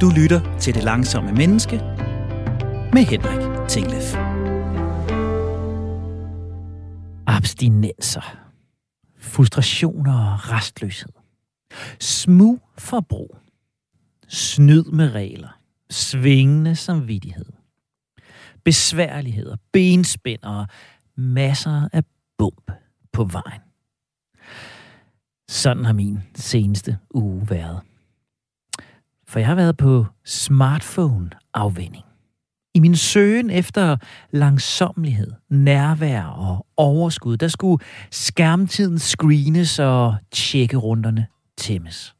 Du lytter til Det Langsomme Menneske med Henrik Tinglef. Abstinenser, frustrationer og restløshed, smug forbrug, snyd med regler, svingende samvittighed, besværligheder, benspænd og masser af bump på vejen. Sådan har min seneste uge været. For jeg har været på smartphone-afvinding. I min søgen efter langsomlighed, nærvær og overskud, der skulle skærmtiden screenes og tjekkerunderne tæmmes.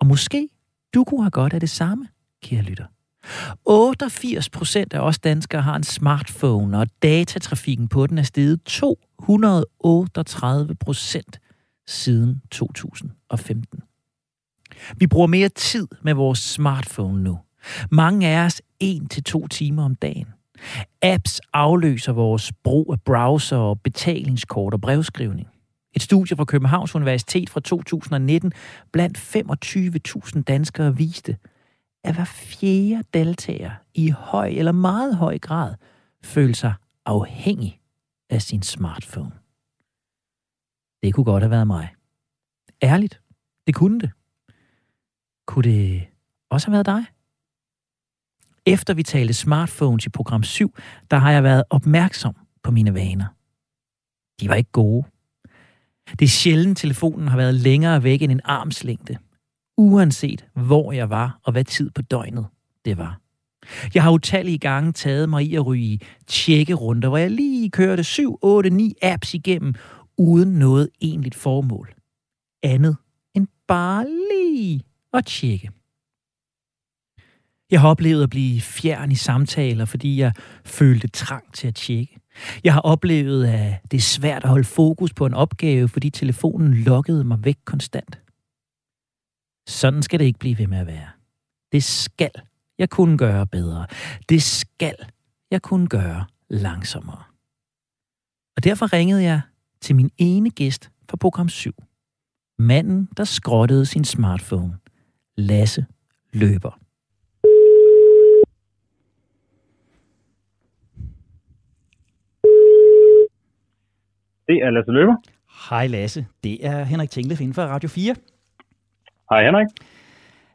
Og måske du kunne have godt af det samme, kære lytter. 88 procent af os danskere har en smartphone, og datatrafikken på den er steget 238 procent siden 2015. Vi bruger mere tid med vores smartphone nu. Mange af os 1-2 timer om dagen. Apps afløser vores brug af browser og betalingskort og brevskrivning. Et studie fra Københavns Universitet fra 2019 blandt 25.000 danskere viste, at hver fjerde deltager i høj eller meget høj grad føler sig afhængig af sin smartphone. Det kunne godt have været mig. Ærligt, det kunne det. Kunne det også have været dig? Efter vi talte smartphones i program 7, der har jeg været opmærksom på mine vaner. De var ikke gode. Det er sjældent, telefonen har været længere væk end en armslængde. Uanset hvor jeg var og hvad tid på døgnet det var. Jeg har utallige gange taget mig i at ryge i tjekkerunder, hvor jeg lige kørte 7, 8, 9 apps igennem, uden noget egentligt formål. Andet end bare lige at tjekke. Jeg har oplevet at blive fjern i samtaler, fordi jeg følte trang til at tjekke. Jeg har oplevet, at det er svært at holde fokus på en opgave, fordi telefonen lokkede mig væk konstant. Sådan skal det ikke blive ved med at være. Det skal jeg kunne gøre bedre. Det skal jeg kunne gøre langsommere. Og derfor ringede jeg til min ene gæst fra program 7. Manden, der skrottede sin smartphone. Lasse Løber. Det er Lasse Løber. Hej Lasse, det er Henrik Tinglef inden for Radio 4. Hej Henrik.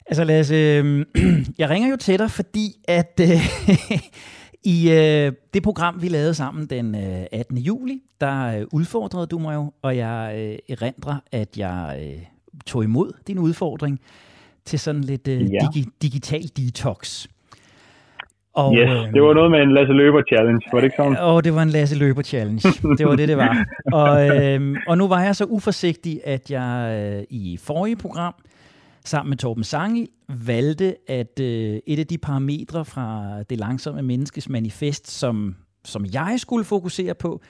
Altså Lasse, jeg ringer jo til dig, fordi at øh, i øh, det program, vi lavede sammen den øh, 18. juli, der øh, udfordrede du mig jo, og jeg øh, erindrer, at jeg øh, tog imod din udfordring til sådan lidt øh, ja. digi- digital detox. Og, yes, øh, det var noget med en Lasse Løber challenge, var det ikke sådan? Åh, det var en Lasse Løber challenge. Det var det, det var. Og, øh, og nu var jeg så uforsigtig, at jeg øh, i forrige program, sammen med Torben Sangi, valgte, at øh, et af de parametre fra det langsomme menneskes manifest, som, som jeg skulle fokusere på,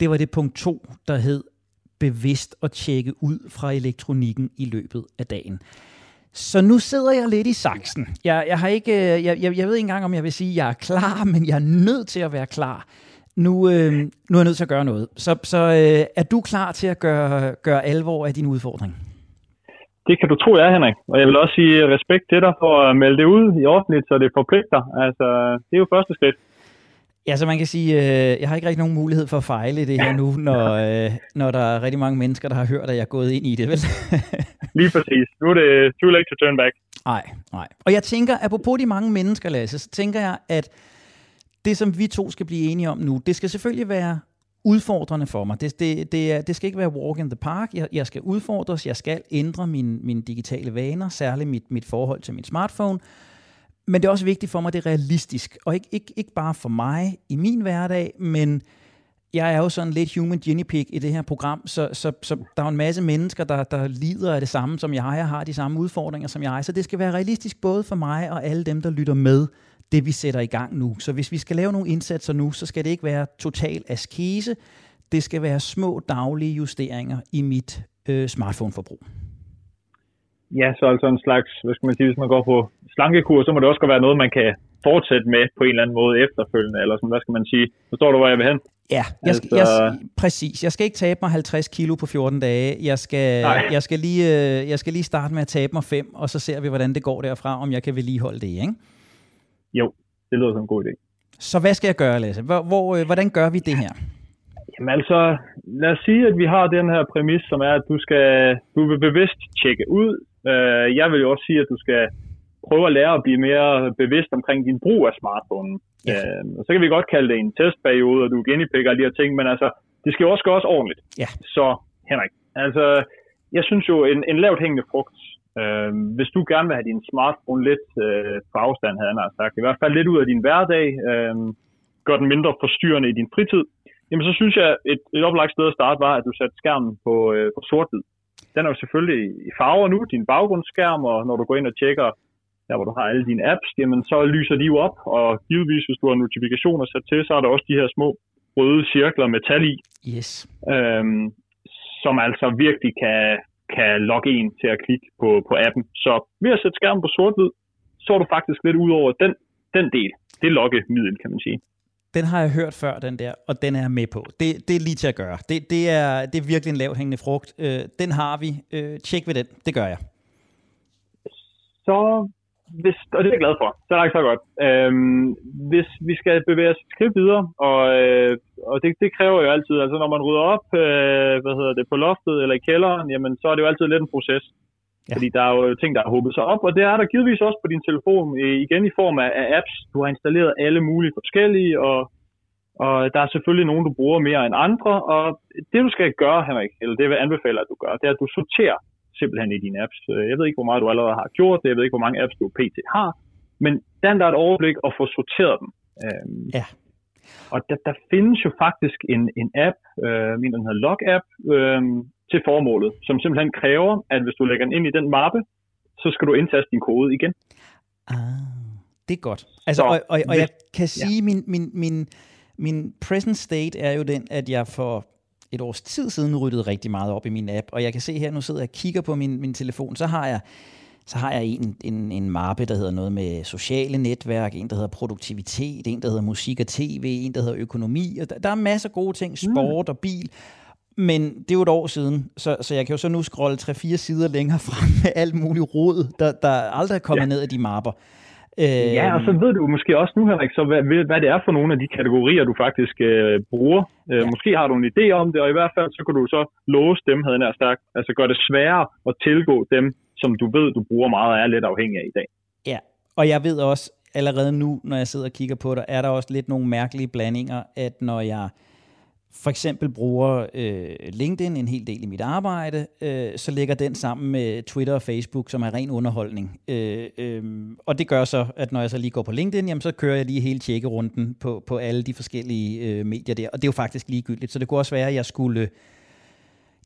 det var det punkt 2, der hed bevidst at tjekke ud fra elektronikken i løbet af dagen. Så nu sidder jeg lidt i saksen. Jeg, jeg, har ikke, øh, jeg, jeg, jeg ved ikke engang, om jeg vil sige, at jeg er klar, men jeg er nødt til at være klar. Nu, øh, nu er jeg nødt til at gøre noget. Så, så øh, er du klar til at gøre, gøre alvor af din udfordring? Det kan du tro, jeg er, Henrik. Og jeg vil også sige respekt til dig for at melde det ud i offentligt, så det forpligter. Altså, det er jo første skridt. Ja, så man kan sige, øh, jeg har ikke rigtig nogen mulighed for at fejle det her nu, når, øh, når der er rigtig mange mennesker, der har hørt, at jeg er gået ind i det, vel? Lige præcis. Nu er det too late to turn back. Nej, nej. Og jeg tænker, apropos de mange mennesker, Lasse, så tænker jeg, at det, som vi to skal blive enige om nu, det skal selvfølgelig være udfordrende for mig. Det, det, det, det skal ikke være walk in the park. Jeg, jeg skal udfordres, jeg skal ændre mine, mine digitale vaner, særligt mit, mit forhold til min smartphone, men det er også vigtigt for mig, at det er realistisk. Og ikke, ikke, ikke bare for mig i min hverdag, men jeg er jo sådan lidt human guinea pig i det her program, så, så, så der er en masse mennesker, der, der lider af det samme som jeg, jeg har de samme udfordringer som jeg, så det skal være realistisk både for mig og alle dem, der lytter med det, vi sætter i gang nu. Så hvis vi skal lave nogle indsatser nu, så skal det ikke være total askese, det skal være små daglige justeringer i mit øh, smartphone-forbrug. Ja, så altså en slags, hvad skal man sige, hvis man går på slankekur, så må det også være noget, man kan fortsætte med på en eller anden måde efterfølgende, eller sådan, hvad skal man sige? Forstår du, hvor jeg vil hen? Ja, jeg skal, altså... jeg, præcis. Jeg skal ikke tabe mig 50 kilo på 14 dage. Jeg skal, jeg, skal lige, øh, jeg skal lige starte med at tabe mig 5, og så ser vi, hvordan det går derfra, om jeg kan vedligeholde det, ikke? Jo, det lyder som en god idé. Så hvad skal jeg gøre, Lasse? Hvor, hvor, øh, hvordan gør vi det her? Jamen altså, lad os sige, at vi har den her præmis, som er, at du skal du vil bevidst tjekke ud. Uh, jeg vil jo også sige, at du skal prøve at lære at blive mere bevidst omkring din brug af smartphone. Ja. Og så kan vi godt kalde det en testperiode, og du alle de her ting, men altså, det skal jo også gøres ordentligt. Ja. Så, Henrik, altså, jeg synes jo, en, en lavt hængende frugt, uh, hvis du gerne vil have din smartphone lidt uh, på afstand, havde jeg sagt, i hvert fald lidt ud af din hverdag, uh, gør den mindre forstyrrende i din fritid, jamen så synes jeg, et, et oplagt sted at starte var, at du satte skærmen på, øh, på sort-hvid. Den er jo selvfølgelig i farver nu, din baggrundsskærm, og når du går ind og tjekker, der hvor du har alle dine apps, jamen så lyser de jo op, og givetvis, hvis du har notifikationer sat til, så er der også de her små røde cirkler med tal i, yes. øhm, som altså virkelig kan, kan logge en til at klikke på, på appen. Så ved at sætte skærmen på sort-hvid, så er du faktisk lidt ud over den, den del. Det er loggemiddel, kan man sige den har jeg hørt før, den der, og den er jeg med på. Det, det er lige til at gøre. Det, det, er, det er virkelig en lavhængende frugt. Øh, den har vi. Øh, tjek ved den. Det gør jeg. Så, hvis, og det er jeg glad for. Så er det ikke så godt. Øhm, hvis vi skal bevæge os et skridt videre, og, øh, og det, det kræver jo altid, altså når man rydder op øh, hvad hedder det, på loftet eller i kælderen, jamen så er det jo altid lidt en proces. Ja. Fordi der er jo ting, der har håbet sig op, og det er der givetvis også på din telefon, igen i form af, af apps. Du har installeret alle mulige forskellige, og, og der er selvfølgelig nogen, du bruger mere end andre, og det du skal gøre, Henrik, eller det vil anbefale, at du gør, det er, at du sorterer simpelthen i dine apps. Jeg ved ikke, hvor meget du allerede har gjort det, jeg ved ikke, hvor mange apps du pt. har, men den der er et overblik og få sorteret dem. Øhm, ja. Og der, der findes jo faktisk en, en app, øh, min den hedder Log-app, øh, til formålet, som simpelthen kræver, at hvis du lægger den ind i den mappe, så skal du indtaste din kode igen. Ah, det er godt. Altså, så, og, og, og jeg kan sige, ja. min, min, min, min present state er jo den, at jeg for et års tid siden ryddede rigtig meget op i min app, og jeg kan se her, nu sidder jeg og kigger på min, min telefon, så har jeg så har jeg en, en, en mappe, der hedder noget med sociale netværk, en, der hedder produktivitet, en, der hedder musik og tv, en, der hedder økonomi, og der, der er masser af gode ting, mm. sport og bil, men det er jo et år siden, så, så jeg kan jo så nu scrolle 3-4 sider længere frem med alt muligt råd, der, der aldrig er kommet ja. ned af de mapper. Øh, ja, og så ved du måske også nu, Henrik, så hvad, hvad det er for nogle af de kategorier, du faktisk øh, bruger. Øh, ja. Måske har du en idé om det, og i hvert fald så kan du så låse dem, havde jeg sagt. Altså gør det sværere at tilgå dem, som du ved, du bruger meget og er lidt afhængig af i dag. Ja, og jeg ved også allerede nu, når jeg sidder og kigger på det, er der også lidt nogle mærkelige blandinger, at når jeg for eksempel bruger øh, LinkedIn en hel del i mit arbejde, øh, så ligger den sammen med Twitter og Facebook, som er ren underholdning. Øh, øh, og det gør så, at når jeg så lige går på LinkedIn, jamen, så kører jeg lige hele tjekkerunden på, på alle de forskellige øh, medier der. Og det er jo faktisk ligegyldigt. Så det kunne også være, at jeg skulle,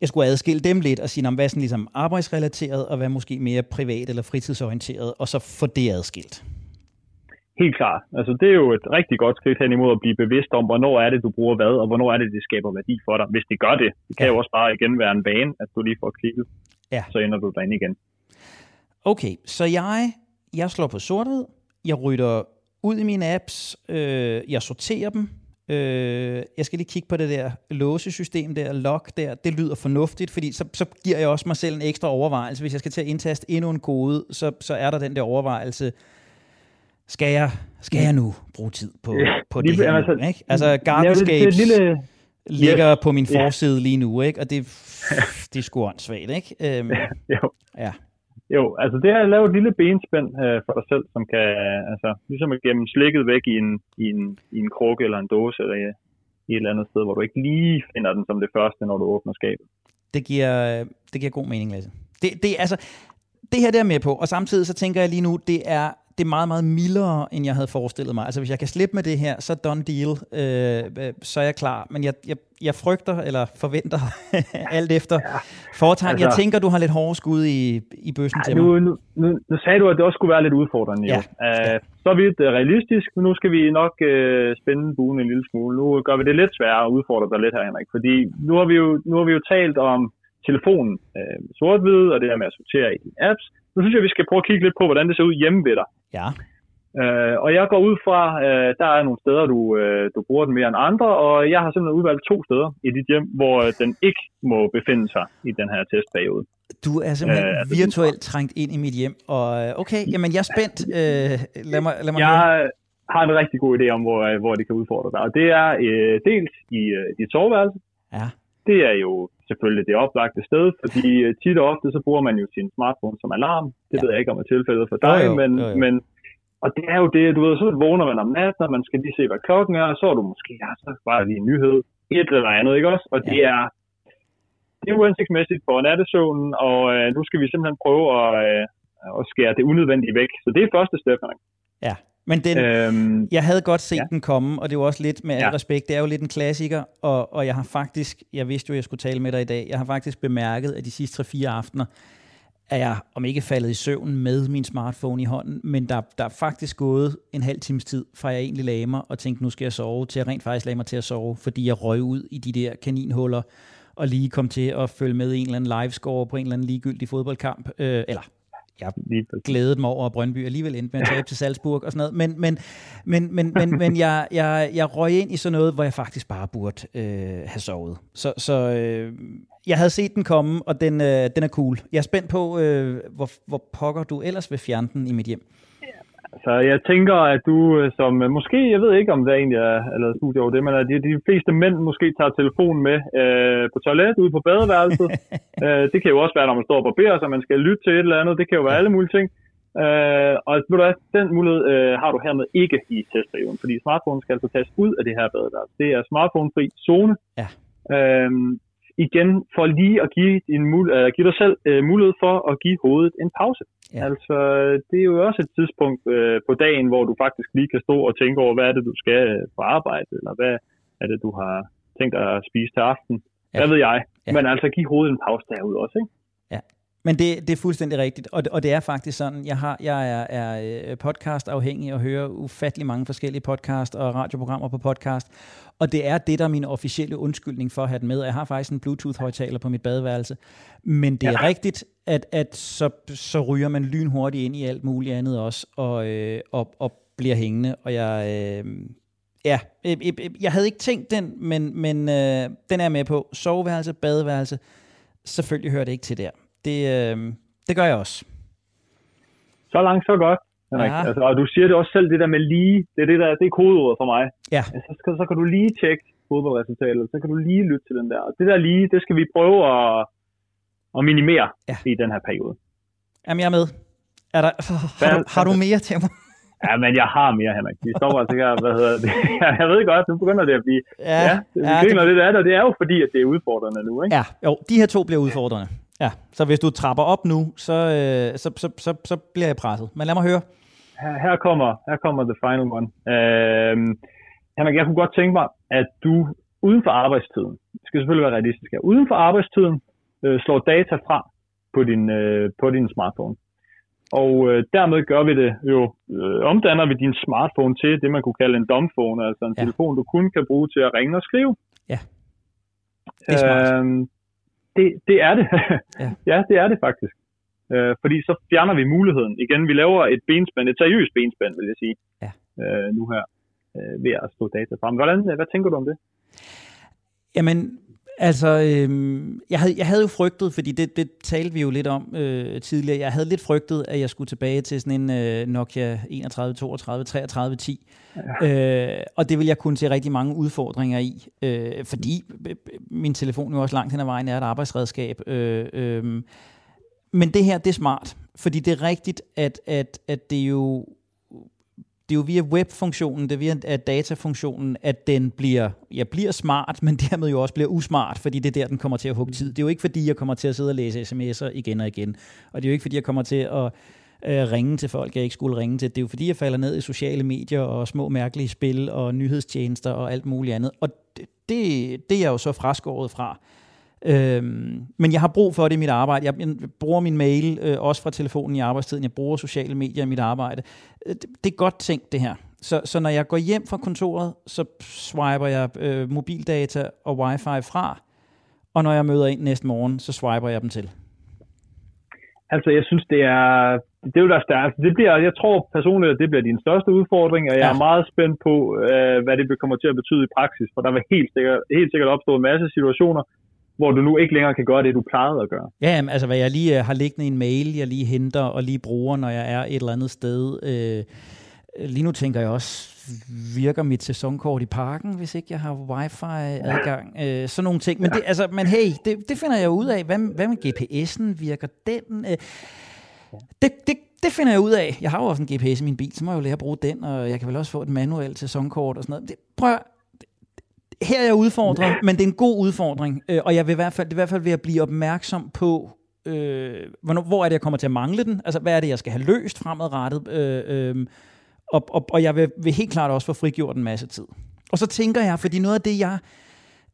jeg skulle adskille dem lidt og sige, hvad er sådan ligesom arbejdsrelateret, og hvad måske mere privat eller fritidsorienteret, og så få det adskilt. Helt klart. Altså, det er jo et rigtig godt skridt hen imod at blive bevidst om, hvornår er det, du bruger hvad, og hvornår er det, det skaber værdi for dig. Hvis det gør det, det kan ja. jo også bare igen være en bane, at du lige får klikket, ja. så ender du derinde igen. Okay, så jeg, jeg slår på sorthed, jeg rydder ud i mine apps, øh, jeg sorterer dem, øh, jeg skal lige kigge på det der låsesystem der, lock der, det lyder fornuftigt, fordi så, så giver jeg også mig selv en ekstra overvejelse. Hvis jeg skal til at indtaste endnu en kode, så, så er der den der overvejelse, skal jeg, skal jeg nu bruge tid på, ja, på det her altså, nu, ikke? Altså, Gardenscapes lille... ligger yes, på min forside yeah. lige nu, ikke? Og det, det er sgu åndssvagt, ikke? Øhm, jo. Ja. Jo, altså det er at lave et lille benspænd øh, for dig selv, som kan, altså, ligesom at gemme slikket væk i en, i en, i en krukke eller en dåse, eller i, i et eller andet sted, hvor du ikke lige finder den som det første, når du åbner skabet. Det giver, det giver god mening, Lasse. Det, det, altså, det her der er med på, og samtidig så tænker jeg lige nu, det er det er meget, meget mildere, end jeg havde forestillet mig. Altså, hvis jeg kan slippe med det her, så done deal, øh, øh så er jeg klar. Men jeg, jeg, jeg frygter, eller forventer, alt efter ja, foretegn. Altså, jeg tænker, du har lidt hårde skud i, i bøssen ja, til mig. Nu, nu, nu, sagde du, at det også skulle være lidt udfordrende. Ja. Uh, ja. Så vidt det er realistisk, men nu skal vi nok uh, spænde buen en lille smule. Nu gør vi det lidt sværere at udfordre dig lidt her, Henrik. Fordi nu har vi jo, nu har vi jo talt om telefonen uh, sort-hvid, og det her med at sortere i dine apps. Nu synes jeg, vi skal prøve at kigge lidt på, hvordan det ser ud hjemme ved dig. Ja. Øh, og jeg går ud fra, øh, der er nogle steder, du, øh, du bruger den mere end andre, og jeg har simpelthen udvalgt to steder i dit hjem, hvor øh, den ikke må befinde sig i den her testperiode. Du er simpelthen øh, altså, virtuelt trængt ind i mit hjem, og øh, okay, jamen jeg er spændt. Øh, lad mig, lad mig jeg høre. har en rigtig god idé om, hvor, øh, hvor det kan udfordre dig, og det er øh, dels i øh, dit soveværelse. Ja. Det er jo selvfølgelig det oplagte sted, fordi tit og ofte så bruger man jo sin smartphone som alarm. Det ja. ved jeg ikke om er tilfældet for dig, jo, jo, men, jo, jo. men og det er jo det, du ved, så vågner man om natten, og man skal lige se, hvad klokken er, og så er du måske, ja, så bare lige en nyhed, et eller andet, ikke også? Og ja. det er, det er uansigtsmæssigt for nattesøvnen, og øh, nu skal vi simpelthen prøve at, øh, at skære det unødvendige væk. Så det er første step, Ja, men den, øhm, jeg havde godt set ja. den komme, og det jo også lidt med ja. al respekt, det er jo lidt en klassiker, og, og jeg har faktisk, jeg vidste jo, jeg skulle tale med dig i dag, jeg har faktisk bemærket, at de sidste 3-4 aftener, er jeg om ikke faldet i søvn med min smartphone i hånden, men der, der er faktisk gået en halv times tid, fra jeg egentlig lagde mig og tænkte, nu skal jeg sove, til jeg rent faktisk lagde mig til at sove, fordi jeg røg ud i de der kaninhuller, og lige kom til at følge med i en eller anden livescore på en eller anden ligegyldig fodboldkamp, øh, eller jeg glædede mig over, at Brøndby alligevel endte med at tabe til Salzburg og sådan noget. Men, men, men, men, men, men jeg, jeg, jeg røg ind i sådan noget, hvor jeg faktisk bare burde øh, have sovet. Så, så øh, jeg havde set den komme, og den, øh, den er cool. Jeg er spændt på, øh, hvor, hvor pokker du ellers vil fjerne den i mit hjem. Så jeg tænker, at du øh, som, øh, måske, jeg ved ikke om det egentlig er eller studie over det, men at de, de fleste mænd måske tager telefonen med øh, på toilettet ude på badeværelset. øh, det kan jo også være, når man står og barberer sig, man skal lytte til et eller andet. Det kan jo være alle mulige ting. Øh, og ved du hvad, den mulighed øh, har du hermed ikke i testperioden, fordi smartphonen skal altså tages ud af det her badeværelse. Det er smartphone-fri zone. Ja. Øh, igen for lige at give, mul- uh, give dig selv uh, mulighed for at give hovedet en pause. Ja. Altså, det er jo også et tidspunkt uh, på dagen, hvor du faktisk lige kan stå og tænke over, hvad er det, du skal på arbejde, eller hvad er det, du har tænkt at spise til aften. Ja. Hvad ved jeg? Ja. Men altså, give hovedet en pause derude også, ikke? Men det, det er fuldstændig rigtigt, og det, og det er faktisk sådan, jeg, har, jeg er, er øh, podcast-afhængig og hører ufattelig mange forskellige podcast og radioprogrammer på podcast, og det er det, der er min officielle undskyldning for at have den med. Jeg har faktisk en Bluetooth-højtaler på mit badeværelse, men det er ja. rigtigt, at, at så, så ryger man lynhurtigt ind i alt muligt andet også, og, øh, og, og bliver hængende, og jeg... Øh, Ja, jeg, jeg havde ikke tænkt den, men, men øh, den er med på. Soveværelse, badeværelse, selvfølgelig hører det ikke til der. Det, øh, det gør jeg også. Så langt, så godt. Ja. Altså, og du siger det også selv, det der med lige, det er, det der, det er kodeordet for mig. Ja. Så, skal, så kan du lige tjekke fodboldresultatet, så kan du lige lytte til den der. Og det der lige, det skal vi prøve at, at minimere ja. i den her periode. Jamen, jeg er med. Er der, har, du, har du mere til mig? Ja, men jeg har mere, Henrik. Vi står altså her, hvad hedder det? jeg ved godt, nu begynder det at blive... Ja, ja, ja det, det, det, er, det er jo fordi, at det er udfordrende nu, ikke? Ja, jo, de her to bliver udfordrende. Ja, så hvis du trapper op nu, så, øh, så, så, så, så bliver jeg presset. Men lad mig høre. Her, her, kommer, her kommer the final one. Øh, Henrik, jeg kunne godt tænke mig, at du uden for arbejdstiden, det skal selvfølgelig være realistisk her, uden for arbejdstiden øh, slår data fra på din, øh, på din smartphone. Og øh, dermed gør vi det jo, øh, omdanner vi din smartphone til det, man kunne kalde en dumbphone, altså en ja. telefon, du kun kan bruge til at ringe og skrive. Ja, det er smart. Øh, det, det er det. Ja. ja, det er det faktisk. Øh, fordi så fjerner vi muligheden. Igen, vi laver et benspænd, et seriøst benspænd, vil jeg sige, ja. øh, nu her, øh, ved at stå data frem. Hvordan, hvad tænker du om det? Jamen, Altså, øh, jeg, havde, jeg havde jo frygtet, fordi det, det talte vi jo lidt om øh, tidligere, jeg havde lidt frygtet, at jeg skulle tilbage til sådan en øh, Nokia 31, 32, 33, 10. Ja. Øh, og det vil jeg kunne se rigtig mange udfordringer i, øh, fordi min telefon jo også langt hen ad vejen er et arbejdsredskab. Øh, øh, men det her, det er smart, fordi det er rigtigt, at, at, at det jo det er jo via webfunktionen, det er via datafunktionen, at den bliver, ja, bliver smart, men dermed jo også bliver usmart, fordi det er der, den kommer til at hugge tid. Det er jo ikke fordi, jeg kommer til at sidde og læse sms'er igen og igen. Og det er jo ikke fordi, jeg kommer til at øh, ringe til folk, jeg ikke skulle ringe til. Det er jo fordi, jeg falder ned i sociale medier og små mærkelige spil og nyhedstjenester og alt muligt andet. Og det, det, det er jeg jo så fraskåret fra. Øhm, men jeg har brug for det i mit arbejde. Jeg, jeg bruger min mail øh, også fra telefonen i arbejdstiden. Jeg bruger sociale medier i mit arbejde. Øh, det, det er godt tænkt, det her. Så, så når jeg går hjem fra kontoret, så swiper jeg øh, mobildata og wifi fra. Og når jeg møder ind næste morgen, så swiper jeg dem til. Altså, jeg synes, det er, det er jo der stærkt. Det bliver, jeg tror personligt, at det bliver din største udfordring, og jeg ja. er meget spændt på, øh, hvad det kommer til at betyde i praksis, for der vil helt sikkert, helt sikkert opstå en masse situationer, hvor du nu ikke længere kan gøre det, du plejede at gøre. Ja, altså hvad jeg lige øh, har liggende i en mail, jeg lige henter og lige bruger, når jeg er et eller andet sted. Øh, lige nu tænker jeg også, virker mit sæsonkort i parken, hvis ikke jeg har wifi-adgang? Øh, sådan nogle ting. Men, det, altså, men hey, det, det finder jeg ud af. Hvad, hvad med GPS'en? Virker den? Øh, det, det, det finder jeg ud af. Jeg har jo også en GPS i min bil, så må jeg jo lære at bruge den, og jeg kan vel også få et manuelt sæsonkort og sådan noget. Det, prøv her er jeg udfordret, men det er en god udfordring, øh, og jeg vil i hvert fald, i hvert fald ved at blive opmærksom på, øh, hvornår, hvor er det, jeg kommer til at mangle den? Altså, hvad er det, jeg skal have løst fremadrettet? Øh, øh, og, og, og jeg vil, vil helt klart også få frigjort en masse tid. Og så tænker jeg, fordi noget af det, jeg...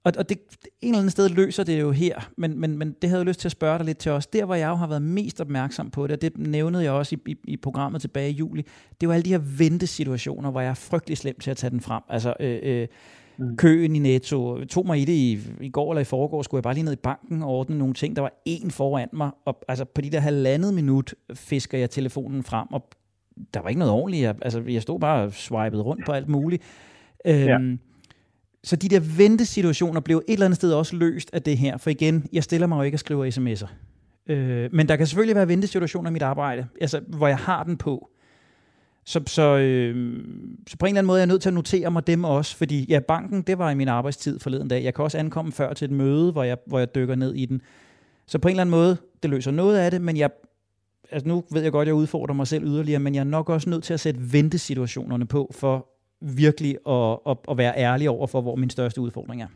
Og, og det, en eller anden sted løser det jo her, men, men, men det havde jeg lyst til at spørge dig lidt til os. Der, hvor jeg jo har været mest opmærksom på det, og det nævnede jeg også i, i, i programmet tilbage i juli, det var alle de her ventesituationer, hvor jeg er frygtelig slem til at tage den frem. Altså, øh, øh, mm. køen i Netto. tog mig i det i, i går eller i forgår, skulle jeg bare lige ned i banken og ordne nogle ting. Der var en foran mig, og altså på de der halvandet minut fisker jeg telefonen frem, og der var ikke noget ordentligt. Jeg, altså, jeg stod bare og swipede rundt på alt muligt. Øhm, ja. Så de der ventesituationer blev et eller andet sted også løst af det her. For igen, jeg stiller mig jo ikke og skriver sms'er. Øh, men der kan selvfølgelig være ventesituationer i mit arbejde, altså, hvor jeg har den på. Så, så, øh, så på en eller anden måde er jeg nødt til at notere mig dem også, fordi ja, banken, det var i min arbejdstid forleden dag. Jeg kan også ankomme før til et møde, hvor jeg, hvor jeg dykker ned i den. Så på en eller anden måde, det løser noget af det, men jeg, altså nu ved jeg godt, at jeg udfordrer mig selv yderligere, men jeg er nok også nødt til at sætte ventesituationerne på, for virkelig at, at, at være ærlig over for, hvor min største udfordring er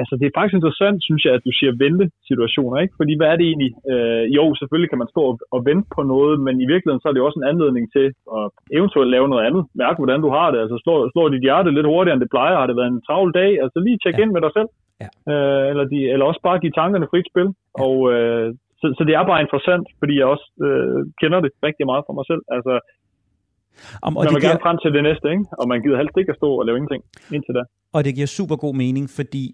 altså det er faktisk interessant, synes jeg, at du siger vente situationer, ikke? Fordi hvad er det egentlig? Øh, jo, selvfølgelig kan man stå og, og vente på noget, men i virkeligheden så er det også en anledning til at eventuelt lave noget andet. Mærke, hvordan du har det. Altså slår, slår dit hjerte lidt hurtigere, end det plejer. Har det været en travl dag? Altså lige tjek ja. ind med dig selv. Ja. Øh, eller, de, eller også bare give tankerne frit spil. Ja. Og øh, så, så det er bare interessant, fordi jeg også øh, kender det rigtig meget for mig selv. Altså, om, og man vil gerne frem til det næste, ikke? og man gider helst ikke at stå og lave ingenting indtil da. Og det giver super god mening, fordi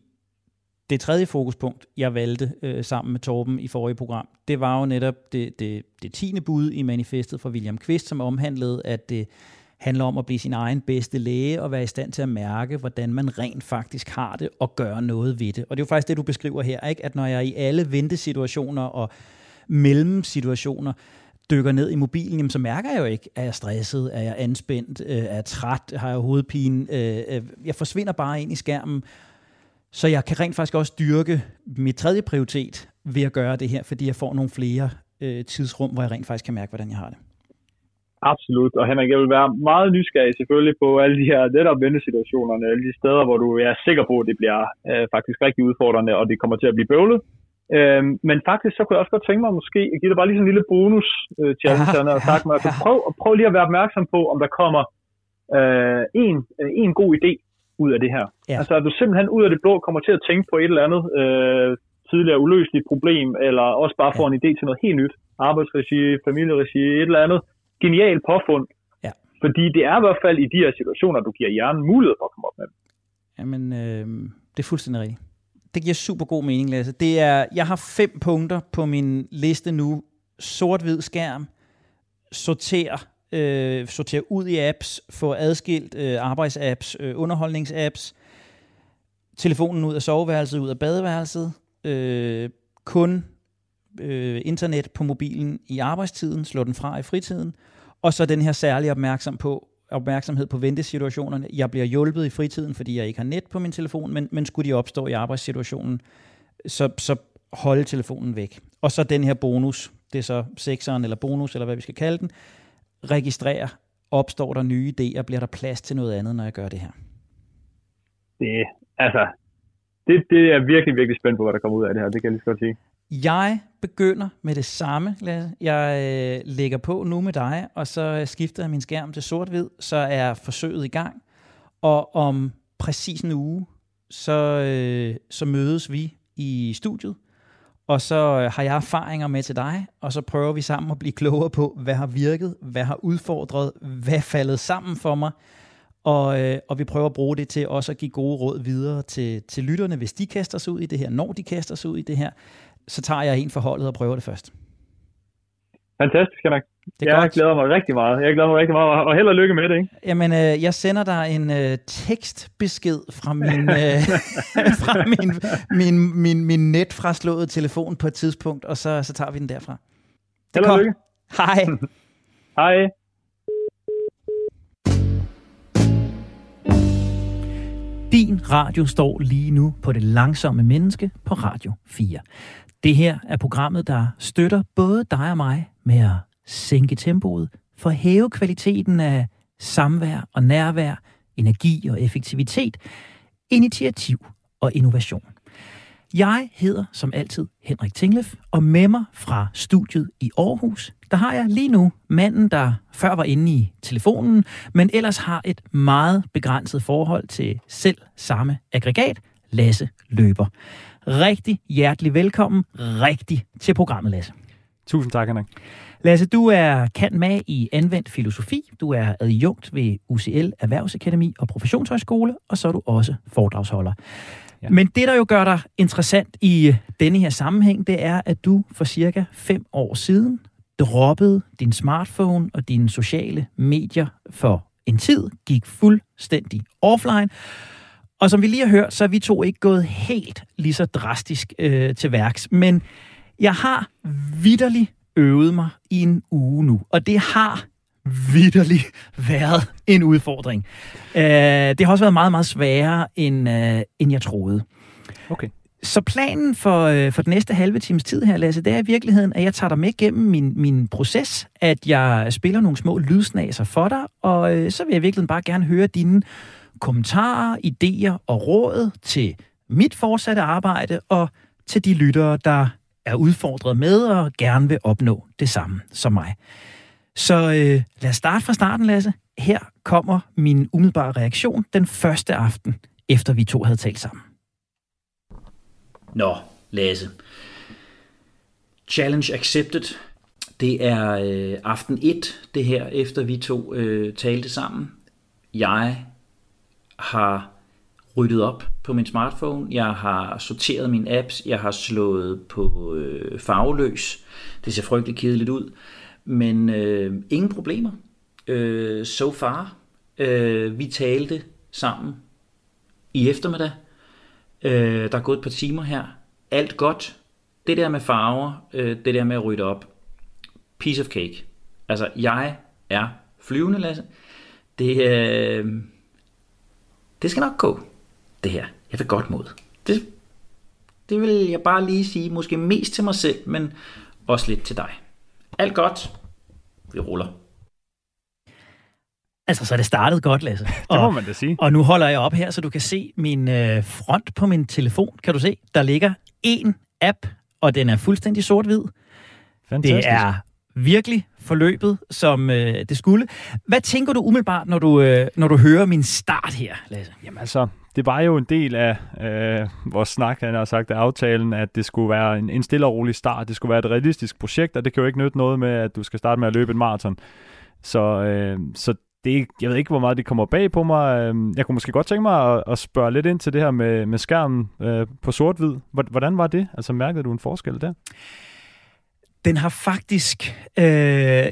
det tredje fokuspunkt, jeg valgte øh, sammen med Torben i forrige program, det var jo netop det, det, det tiende bud i manifestet fra William Quist, som omhandlede, at det handler om at blive sin egen bedste læge og være i stand til at mærke, hvordan man rent faktisk har det og gøre noget ved det. Og det er jo faktisk det, du beskriver her, ikke? at når jeg i alle ventesituationer og mellemsituationer dykker ned i mobilen, jamen, så mærker jeg jo ikke, at jeg er stresset, er jeg anspændt, øh, er jeg træt, har jeg hovedpine. Øh, øh, jeg forsvinder bare ind i skærmen, så jeg kan rent faktisk også dyrke mit tredje prioritet ved at gøre det her, fordi jeg får nogle flere øh, tidsrum, hvor jeg rent faktisk kan mærke, hvordan jeg har det. Absolut, og Henrik, jeg vil være meget nysgerrig selvfølgelig på alle de her netop ventesituationerne, alle de steder, hvor du er sikker på, at det bliver øh, faktisk rigtig udfordrende, og det kommer til at blive bøvlet. Øh, men faktisk, så kunne jeg også godt tænke mig måske at give dig bare lige sådan en lille bonus øh, til alle og sagt mig, altså, prøv, prøv lige at være opmærksom på, om der kommer øh, en, øh, en god idé ud af det her. Ja. Altså at du simpelthen ud af det blå kommer til at tænke på et eller andet øh, tidligere uløseligt problem, eller også bare får ja. en idé til noget helt nyt. Arbejdsregi, familieregi, et eller andet genialt påfund. Ja. Fordi det er i hvert fald i de her situationer, du giver hjernen mulighed for at komme op med dem. Jamen, øh, det er fuldstændig rigtigt. Det giver super god mening, Lasse. Det er, jeg har fem punkter på min liste nu. Sort-hvid skærm, sorter øh, sortere ud i apps, få adskilt øh, arbejdsapps, øh, underholdningsapps, telefonen ud af soveværelset, ud af badeværelset, øh, kun øh, internet på mobilen i arbejdstiden, slå den fra i fritiden, og så den her særlige opmærksom på, opmærksomhed på ventesituationerne. Jeg bliver hjulpet i fritiden, fordi jeg ikke har net på min telefon, men, men skulle de opstå i arbejdssituationen, så, så holde telefonen væk. Og så den her bonus, det er så sekseren eller bonus, eller hvad vi skal kalde den, registrere, opstår der nye idéer, bliver der plads til noget andet, når jeg gør det her? Det, altså, det, det er virkelig, virkelig spændt på, hvad der kommer ud af det her, det kan jeg lige så godt sige. Jeg begynder med det samme, Lasse. Jeg øh, lægger på nu med dig, og så skifter jeg min skærm til sort-hvid, så er forsøget i gang. Og om præcis en uge, så, øh, så mødes vi i studiet, og så øh, har jeg erfaringer med til dig, og så prøver vi sammen at blive klogere på, hvad har virket, hvad har udfordret, hvad faldet sammen for mig, og, øh, og vi prøver at bruge det til også at give gode råd videre til, til lytterne, hvis de kaster sig ud i det her, når de kaster sig ud i det her, så tager jeg en forholdet og prøver det først. Fantastisk, Henrik. Det er jeg godt. glæder mig rigtig meget. Jeg glæder mig rigtig meget, og held og lykke med det, ikke? Jamen, øh, jeg sender dig en øh, tekstbesked fra min, øh, fra min, min, min, min netfraslåede telefon på et tidspunkt, og så, så tager vi den derfra. Held og kom. lykke. Hej. Hej. Din radio står lige nu på det langsomme menneske på Radio 4. Det her er programmet, der støtter både dig og mig med at sænke tempoet, for at hæve kvaliteten af samvær og nærvær, energi og effektivitet, initiativ og innovation. Jeg hedder som altid Henrik Tinglef, og med mig fra studiet i Aarhus, der har jeg lige nu manden, der før var inde i telefonen, men ellers har et meget begrænset forhold til selv samme aggregat, Lasse Løber. Rigtig hjertelig velkommen, rigtig til programmet, Lasse. Tusind tak, Henrik. Lasse, du er kendt med i anvendt filosofi, du er adjunkt ved UCL Erhvervsakademi og Professionshøjskole, og så er du også foredragsholder. Ja. Men det, der jo gør dig interessant i denne her sammenhæng, det er, at du for cirka fem år siden droppede din smartphone og dine sociale medier for en tid, gik fuldstændig offline. Og som vi lige har hørt, så er vi to ikke gået helt lige så drastisk øh, til værks. Men jeg har vidderligt øvet mig i en uge nu, og det har vidderligt været en udfordring. Øh, det har også været meget, meget sværere, end, øh, end jeg troede. Okay. Så planen for, øh, for den næste halve times tid her, Lasse, det er i virkeligheden, at jeg tager dig med gennem min, min proces, at jeg spiller nogle små lydsnaser for dig, og øh, så vil jeg i virkeligheden bare gerne høre dine kommentarer, idéer og råd til mit fortsatte arbejde og til de lyttere, der er udfordret med og gerne vil opnå det samme som mig. Så øh, lad os starte fra starten, Lasse. Her kommer min umiddelbare reaktion den første aften, efter vi to havde talt sammen. Nå, Lasse. Challenge accepted. Det er øh, aften 1, det her, efter vi to øh, talte sammen. Jeg har ryddet op på min smartphone. Jeg har sorteret mine apps. Jeg har slået på øh, farveløs. Det ser frygtelig kedeligt ud. Men øh, ingen problemer. Øh, so far. Øh, vi talte sammen i eftermiddag. Øh, der er gået et par timer her. Alt godt. Det der med farver, øh, det der med at rydde op. Piece of cake. Altså, jeg er flyvende, Lasse. Det, øh, det skal nok gå, det her. Jeg vil godt mod. Det, det vil jeg bare lige sige, måske mest til mig selv, men også lidt til dig. Alt godt. Vi ruller. Altså, så er det startet godt, Lasse. Det må man da sige. Og nu holder jeg op her, så du kan se min øh, front på min telefon. Kan du se? Der ligger en app, og den er fuldstændig sort-hvid. Fantastisk. Det er virkelig forløbet, som øh, det skulle. Hvad tænker du umiddelbart, når du, øh, når du hører min start her, Lasse? Jamen altså, det var jo en del af øh, vores snak, han har sagt, af aftalen, at det skulle være en, en stille og rolig start. Det skulle være et realistisk projekt, og det kan jo ikke nytte noget med, at du skal starte med at løbe en maraton. Så, øh, så det, jeg ved ikke, hvor meget det kommer bag på mig. Øhm, jeg kunne måske godt tænke mig at, at spørge lidt ind til det her med, med skærmen øh, på sort-hvid. Hvordan var det? Altså mærkede du en forskel der? Den har faktisk... Øh,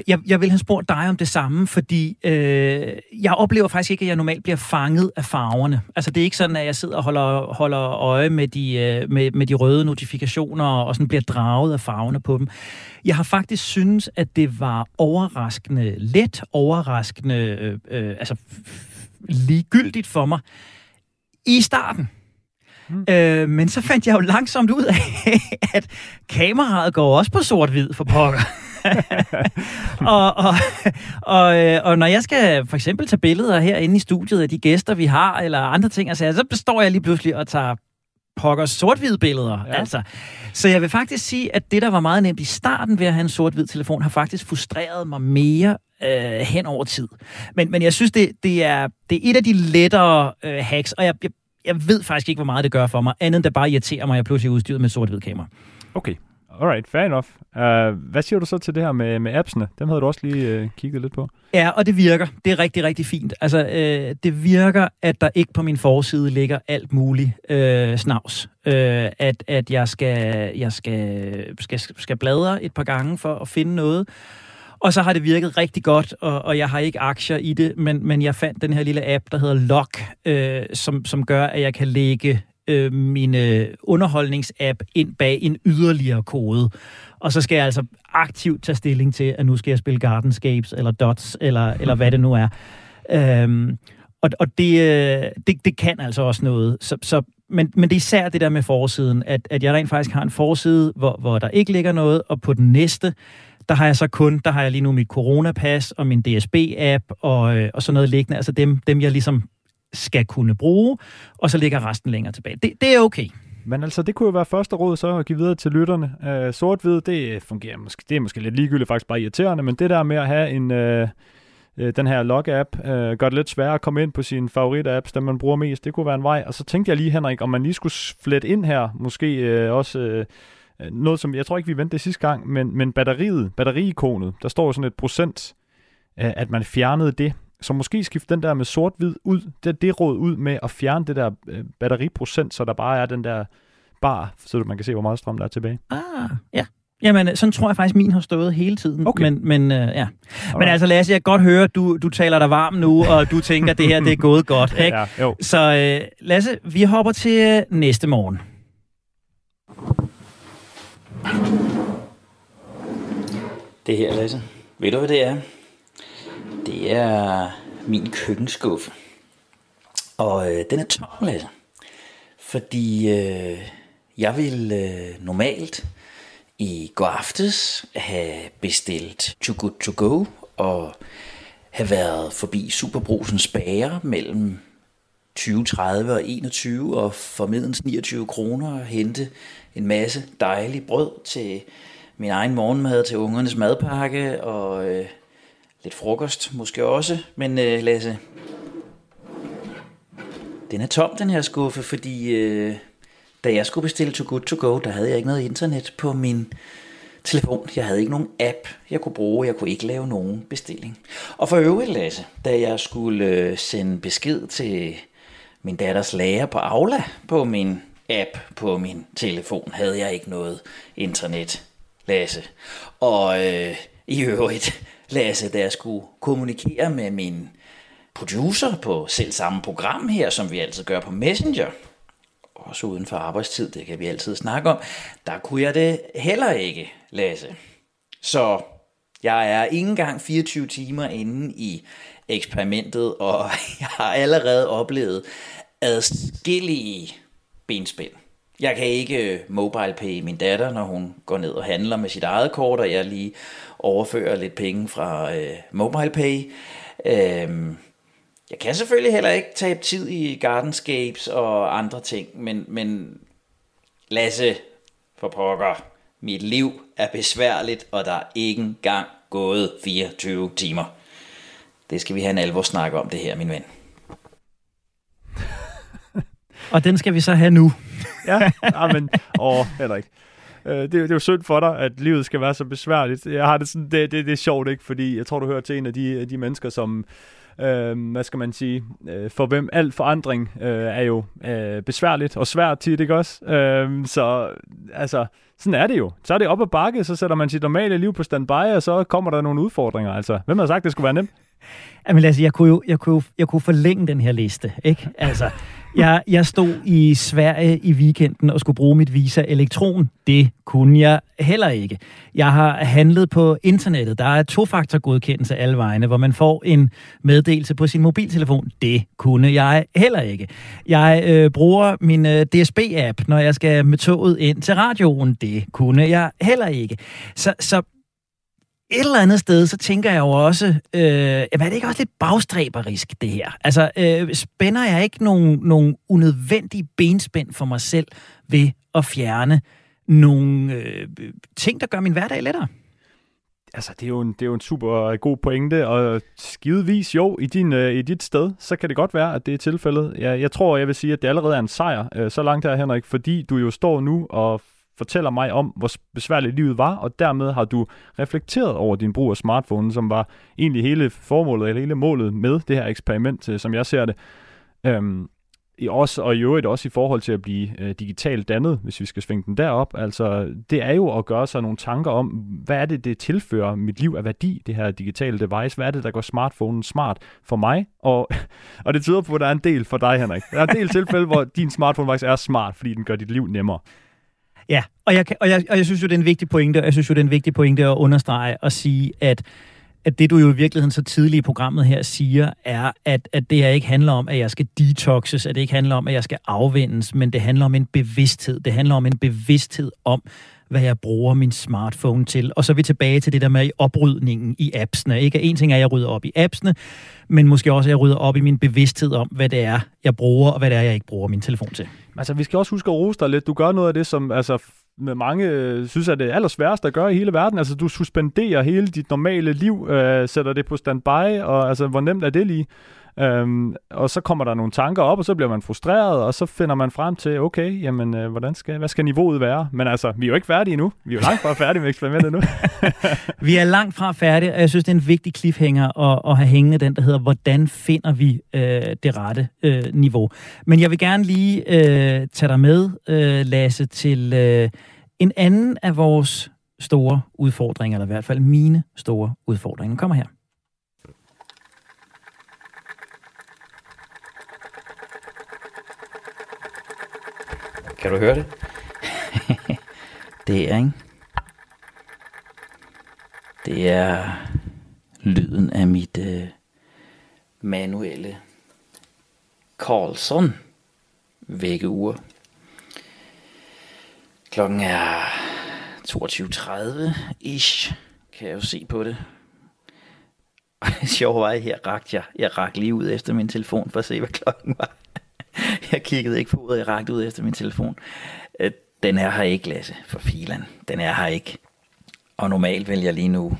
jeg, jeg vil have spurgt dig om det samme, fordi øh, jeg oplever faktisk ikke, at jeg normalt bliver fanget af farverne. Altså det er ikke sådan, at jeg sidder og holder, holder øje med de, øh, med, med de røde notifikationer og sådan bliver draget af farverne på dem. Jeg har faktisk synes, at det var overraskende let, overraskende øh, øh, altså ligegyldigt for mig i starten. Mm. Øh, men så fandt jeg jo langsomt ud af, at kameraet går også på sort-hvid for pokker. og, og, og, øh, og når jeg skal for eksempel tage billeder herinde i studiet af de gæster, vi har, eller andre ting, altså, så består jeg lige pludselig og tager pokkers sort-hvide billeder. Ja. Altså. Så jeg vil faktisk sige, at det, der var meget nemt i starten ved at have en sort-hvid telefon, har faktisk frustreret mig mere øh, hen over tid. Men, men jeg synes, det, det, er, det er et af de lettere øh, hacks, og jeg, jeg, jeg ved faktisk ikke, hvor meget det gør for mig, andet end det bare irriterer mig, at jeg pludselig er udstyret med sort-hvid kamera. Okay. alright, fair enough. Uh, hvad siger du så til det her med, med appsene? Dem havde du også lige uh, kigget lidt på. Ja, og det virker. Det er rigtig, rigtig fint. Altså, øh, det virker, at der ikke på min forside ligger alt muligt øh, snavs. Øh, at at jeg, skal, jeg skal, skal, skal bladre et par gange for at finde noget. Og så har det virket rigtig godt, og, og jeg har ikke aktier i det, men, men jeg fandt den her lille app, der hedder Lock, øh, som, som gør, at jeg kan lægge øh, min øh, underholdningsapp ind bag en yderligere kode. Og så skal jeg altså aktivt tage stilling til, at nu skal jeg spille Gardenscapes, eller Dots, eller, eller hvad det nu er. Øhm, og og det, øh, det, det kan altså også noget. Så, så, men, men det er især det der med forsiden, at, at jeg rent faktisk har en forside, hvor, hvor der ikke ligger noget, og på den næste, der har jeg så kun, der har jeg lige nu mit coronapas og min DSB-app og, øh, og sådan noget liggende. Altså dem, dem, jeg ligesom skal kunne bruge, og så ligger resten længere tilbage. Det, det er okay. Men altså, det kunne jo være første råd så at give videre til lytterne. Øh, Sort-hvid, det fungerer måske, det er måske lidt ligegyldigt, faktisk bare irriterende, men det der med at have en, øh, øh den her log-app, øh, gør det lidt sværere at komme ind på sine favorit-apps, dem man bruger mest, det kunne være en vej. Og så tænkte jeg lige, Henrik, om man lige skulle flette ind her, måske øh, også øh, noget, som jeg tror ikke, vi vendte det sidste gang, men, men batteriet, batteriikonet, der står sådan et procent, at man fjernede det. Så måske skifte den der med sort-hvid ud, det, det råd ud med at fjerne det der øh, batteriprocent, så der bare er den der bar, så man kan se, hvor meget strøm der er tilbage. Ah, ja. Jamen, sådan tror jeg faktisk, min har stået hele tiden. Okay. Men, men, øh, ja. men altså, Lasse, jeg kan godt høre, du, du taler dig varm nu, og du tænker, at det her det er gået godt. Ikke? Ja, jo. Så øh, Lasse, vi hopper til øh, næste morgen. Det her, Lasse. Ved du, hvad det er? Det er min køkkenskuffe. Og øh, den er tom, Lasse. Fordi øh, jeg vil øh, normalt i går aftes have bestilt Too Good To Go og have været forbi Superbrusens bager mellem 20, 30 og 21 og formiddens 29 kroner og hente en masse dejlig brød til min egen morgenmad til ungernes madpakke og øh, lidt frokost måske også. Men øh, Lasse, den er tom, den her skuffe, fordi øh, da jeg skulle bestille To Good To Go, der havde jeg ikke noget internet på min telefon. Jeg havde ikke nogen app, jeg kunne bruge. Jeg kunne ikke lave nogen bestilling. Og for øvrigt, Lasse, da jeg skulle øh, sende besked til min datters lærer på Aula på min app på min telefon, havde jeg ikke noget internet, Lasse. Og øh, i øvrigt, Lasse, da jeg skulle kommunikere med min producer på selv samme program her, som vi altid gør på Messenger, også uden for arbejdstid, det kan vi altid snakke om, der kunne jeg det heller ikke, Lasse. Så jeg er ikke engang 24 timer inde i eksperimentet, og jeg har allerede oplevet adskillige benspænd. Jeg kan ikke øh, mobile pay min datter, når hun går ned og handler med sit eget kort, og jeg lige overfører lidt penge fra øh, mobile pay. Øhm, jeg kan selvfølgelig heller ikke tabe tid i Gardenscapes og andre ting, men, men Lasse, for pokker, mit liv er besværligt, og der er ikke engang gået 24 timer. Det skal vi have en alvor snak om det her, min ven. Og den skal vi så have nu. ja, ja men, åh, heller ikke. Øh, det, det er jo synd for dig, at livet skal være så besværligt. Jeg har det sådan, det, det, det er sjovt ikke, fordi jeg tror, du hører til en af de, de mennesker, som, øh, hvad skal man sige, øh, for hvem al forandring øh, er jo øh, besværligt og svært tit, ikke også? Øh, så altså, sådan er det jo. Så er det op ad bakke, så sætter man sit normale liv på standby, og så kommer der nogle udfordringer. Altså, hvem har sagt, det skulle være nemt? Jamen lad os, jeg kunne jo jeg kunne, jeg kunne forlænge den her liste, ikke? Altså, jeg, jeg stod i Sverige i weekenden og skulle bruge mit Visa Elektron. Det kunne jeg heller ikke. Jeg har handlet på internettet. Der er tofaktorgodkendelse alle vegne, hvor man får en meddelelse på sin mobiltelefon. Det kunne jeg heller ikke. Jeg øh, bruger min øh, DSB-app, når jeg skal med toget ind til radioen. Det kunne jeg heller ikke. Så, så et eller andet sted, så tænker jeg jo også, øh, jamen er det ikke også lidt bagstræberisk, det her? Altså, øh, spænder jeg ikke nogen, nogen unødvendige benspænd for mig selv ved at fjerne nogle øh, ting, der gør min hverdag lettere? Altså, det er, jo en, det er jo en super god pointe, og skidevis jo, i, din, øh, i dit sted, så kan det godt være, at det er tilfældet. Jeg, jeg tror, jeg vil sige, at det allerede er en sejr, øh, så langt her, Henrik, fordi du jo står nu og fortæller mig om, hvor besværligt livet var, og dermed har du reflekteret over din brug af smartphone, som var egentlig hele formålet, eller hele målet med det her eksperiment, øh, som jeg ser det. Øhm, i også, og i øvrigt også i forhold til at blive øh, digitalt dannet, hvis vi skal svinge den derop. Altså, det er jo at gøre sig nogle tanker om, hvad er det, det tilfører mit liv af værdi, det her digitale device? Hvad er det, der gør smartphonen smart for mig? Og, og det tyder på, at der er en del for dig, Henrik. Der er en del tilfælde, hvor din smartphone faktisk er smart, fordi den gør dit liv nemmere. Ja, og jeg, og jeg, og jeg synes jo, det er en vigtig pointe, og jeg synes jo, det er en vigtig pointe at understrege og sige, at at det du jo i virkeligheden så tidligt i programmet her siger, er, at, at det her ikke handler om, at jeg skal detoxes, at det ikke handler om, at jeg skal afvendes, men det handler om en bevidsthed. Det handler om en bevidsthed om, hvad jeg bruger min smartphone til. Og så er vi tilbage til det der med oprydningen i appsene. Ikke? En ting er, at jeg rydder op i appsene, men måske også, at jeg rydder op i min bevidsthed om, hvad det er, jeg bruger, og hvad det er, jeg ikke bruger min telefon til. Altså, vi skal også huske at rose dig lidt. Du gør noget af det, som altså, med mange øh, synes, at det er allersværeste at gøre i hele verden. Altså, du suspenderer hele dit normale liv, øh, sætter det på standby, og altså, hvor nemt er det lige? Øhm, og så kommer der nogle tanker op, og så bliver man frustreret, og så finder man frem til, okay, jamen, øh, hvordan skal, hvad skal niveauet være? Men altså, vi er jo ikke færdige endnu. Vi er jo langt fra færdige med eksperimentet nu. vi er langt fra færdige, og jeg synes, det er en vigtig cliffhanger at, at have hængende den, der hedder, hvordan finder vi øh, det rette øh, niveau? Men jeg vil gerne lige øh, tage dig med, øh, Lasse, til øh, en anden af vores store udfordringer, eller i hvert fald mine store udfordringer. Kommer her. Kan du høre det? det er, ikke? Det er lyden af mit øh, manuelle Carlson vækkeur. Klokken er 22.30 ish, kan jeg jo se på det. Og det sjove var, at her rakte jeg, jeg rakte lige ud efter min telefon for at se, hvad klokken var. jeg kiggede ikke på uret, jeg rakte ud efter min telefon. Øh, den er her ikke, Lasse, for filan. Den er her ikke. Og normalt vil jeg lige nu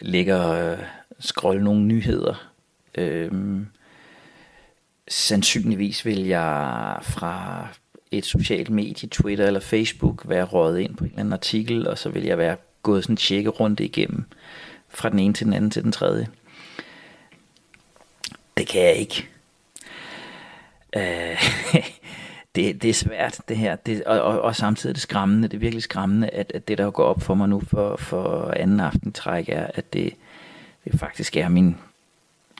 ligge og øh, scrolle nogle nyheder. Øhm, sandsynligvis vil jeg fra et socialt medie, Twitter eller Facebook, være røget ind på en eller anden artikel, og så vil jeg være gået sådan en tjekke rundt igennem fra den ene til den anden til den tredje. Det kan jeg ikke. Øh, det, det er svært, det her. Det, og, og, og samtidig er det skræmmende. Det er virkelig skræmmende, at, at det, der går op for mig nu for, for anden aften træk, er, at det, det faktisk er min,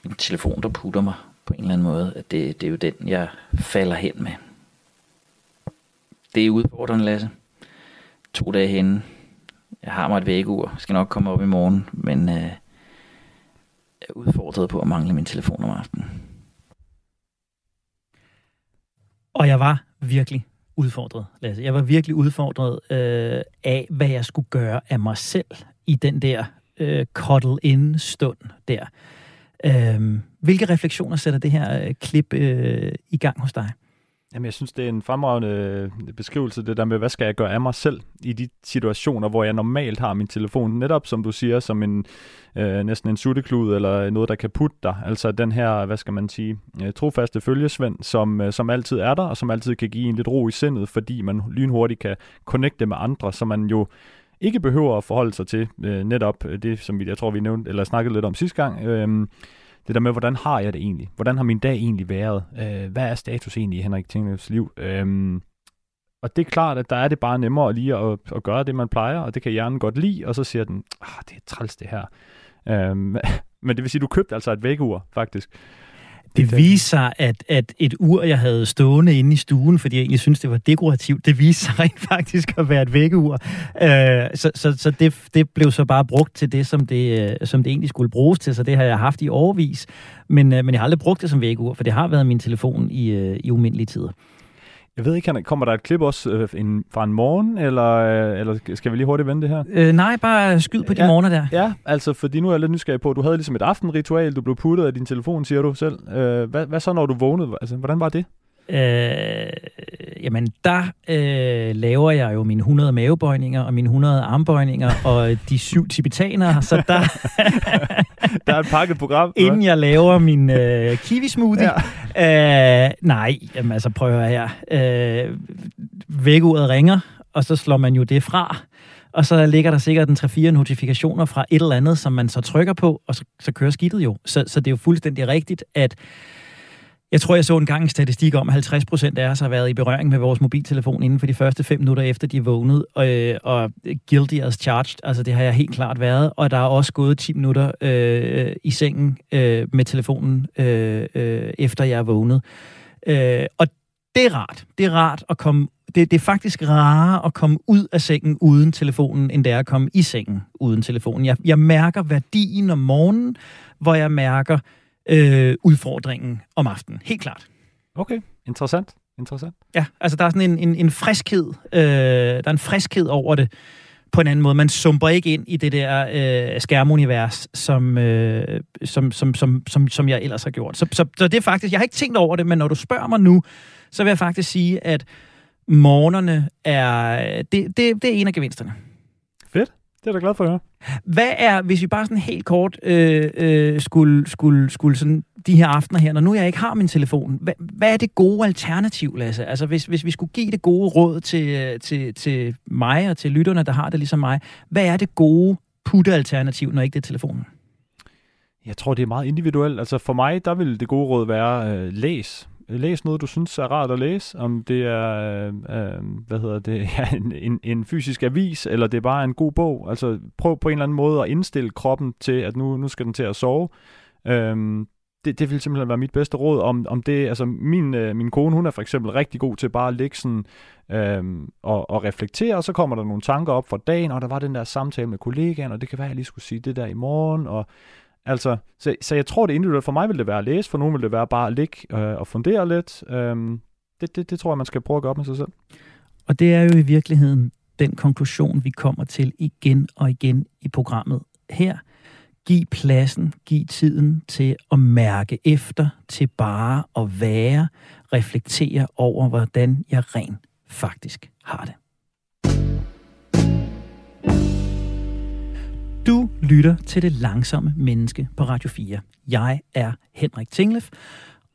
min telefon, der putter mig på en eller anden måde. At det, det er jo den, jeg falder hen med. Det er udfordrende, Lasse. To dage henne. Jeg har mig et vækkeur. Jeg skal nok komme op i morgen, men øh, jeg er udfordret på at mangle min telefon om aftenen. Og jeg var virkelig udfordret, Lasse. Jeg var virkelig udfordret øh, af, hvad jeg skulle gøre af mig selv i den der øh, cuddle-in-stund der. Øh, hvilke refleksioner sætter det her øh, klip øh, i gang hos dig? Jamen, jeg synes, det er en fremragende øh, beskrivelse, det der med, hvad skal jeg gøre af mig selv i de situationer, hvor jeg normalt har min telefon, netop som du siger, som en øh, næsten en sutteklud, eller noget, der kan putte dig. Altså den her, hvad skal man sige, øh, trofaste følgesvend, som, øh, som altid er der, og som altid kan give en lidt ro i sindet, fordi man lynhurtigt kan connecte med andre, så man jo ikke behøver at forholde sig til øh, netop det, som vi, jeg tror, vi nævnte, eller snakkede lidt om sidste gang, øh, det der med, hvordan har jeg det egentlig? Hvordan har min dag egentlig været? Øh, hvad er status egentlig i Henrik Tinglevs liv? Øh, og det er klart, at der er det bare nemmere lige at, at gøre det, man plejer, og det kan hjernen godt lide, og så siger den, ah, det er træls det her. Øh, men det vil sige, at du købte altså et vækkeur, faktisk. Det viste sig, at, at et ur, jeg havde stående inde i stuen, fordi jeg egentlig synes det var dekorativt, det viste sig rent faktisk at være et vækkeur. Øh, så så, så det, det blev så bare brugt til det som, det, øh, som det egentlig skulle bruges til, så det har jeg haft i overvis. Men, øh, men jeg har aldrig brugt det som vækkeur, for det har været min telefon i, øh, i umindelige tider. Jeg ved ikke, kommer der et klip også øh, en, fra en morgen, eller, øh, eller skal vi lige hurtigt vende det her? Øh, nej, bare skyd på de ja, morgener der. Ja, altså, fordi nu er jeg lidt nysgerrig på, du havde ligesom et aftenritual, du blev puttet af din telefon, siger du selv. Øh, hvad, hvad så, når du vågnede? Altså, hvordan var det? Øh, jamen, der øh, laver jeg jo mine 100 mavebøjninger og mine 100 armbøjninger og de syv tibetanere, så der... der er et pakket program. Inden jeg laver min øh, kiwi smoothie. Ja. Øh, nej, jamen, altså prøv at høre her. Øh, vækkeuret ringer, og så slår man jo det fra, og så ligger der sikkert en 3-4 notifikationer fra et eller andet, som man så trykker på, og så, så kører skidtet jo. Så, så det er jo fuldstændig rigtigt, at jeg tror, jeg så en gang en statistik om, at 50 procent af os har været i berøring med vores mobiltelefon inden for de første fem minutter efter, de er vågnet. Og, øh, og guilty as charged, altså det har jeg helt klart været. Og der er også gået 10 minutter øh, i sengen øh, med telefonen, øh, øh, efter jeg er vågnet. Øh, og det er rart. Det er rart at komme det, det er faktisk rarere at komme ud af sengen uden telefonen, end det er at komme i sengen uden telefonen. Jeg, jeg mærker værdien om morgenen, hvor jeg mærker øh, udfordringen om aftenen. Helt klart. Okay, interessant. Interessant. Ja, altså der er sådan en, en, en friskhed. Øh, der er en friskhed over det på en anden måde. Man sumper ikke ind i det der øh, skærmunivers, som, øh, som, som, som, som, som jeg ellers har gjort. Så, så, så det er faktisk, jeg har ikke tænkt over det, men når du spørger mig nu, så vil jeg faktisk sige, at morgenerne er, det, det, det er en af gevinsterne. Fedt. Det er jeg glad for at høre. Hvad er, hvis vi bare sådan helt kort øh, øh, skulle, skulle, skulle sådan de her aftener her, når nu jeg ikke har min telefon, hvad, hvad er det gode alternativ, Lasse? Altså hvis, hvis vi skulle give det gode råd til, til, til mig og til lytterne, der har det ligesom mig, hvad er det gode putte-alternativ, når ikke det er telefonen? Jeg tror, det er meget individuelt. Altså for mig, der vil det gode råd være, øh, læs læs noget, du synes er rart at læse, om det er øh, øh hvad hedder det, ja, en, en, en fysisk avis, eller det er bare en god bog. Altså prøv på en eller anden måde at indstille kroppen til, at nu, nu skal den til at sove. Øhm, det, det vil simpelthen være mit bedste råd. Om, om det, altså min, øh, min kone, hun er for eksempel rigtig god til bare at ligge sådan, øhm, og, og reflektere, og så kommer der nogle tanker op for dagen, og der var den der samtale med kollegaen, og det kan være, at jeg lige skulle sige det der i morgen, og Altså, så, så jeg tror, det individuelt for mig vil det være at læse, for nogen vil det være bare at ligge øh, og fundere lidt. Øhm, det, det, det tror jeg, man skal prøve at gøre op med sig selv. Og det er jo i virkeligheden den konklusion, vi kommer til igen og igen i programmet her. Giv pladsen, giv tiden til at mærke efter, til bare at være, reflektere over, hvordan jeg rent faktisk har det. Du lytter til Det Langsomme Menneske på Radio 4. Jeg er Henrik Tinglef,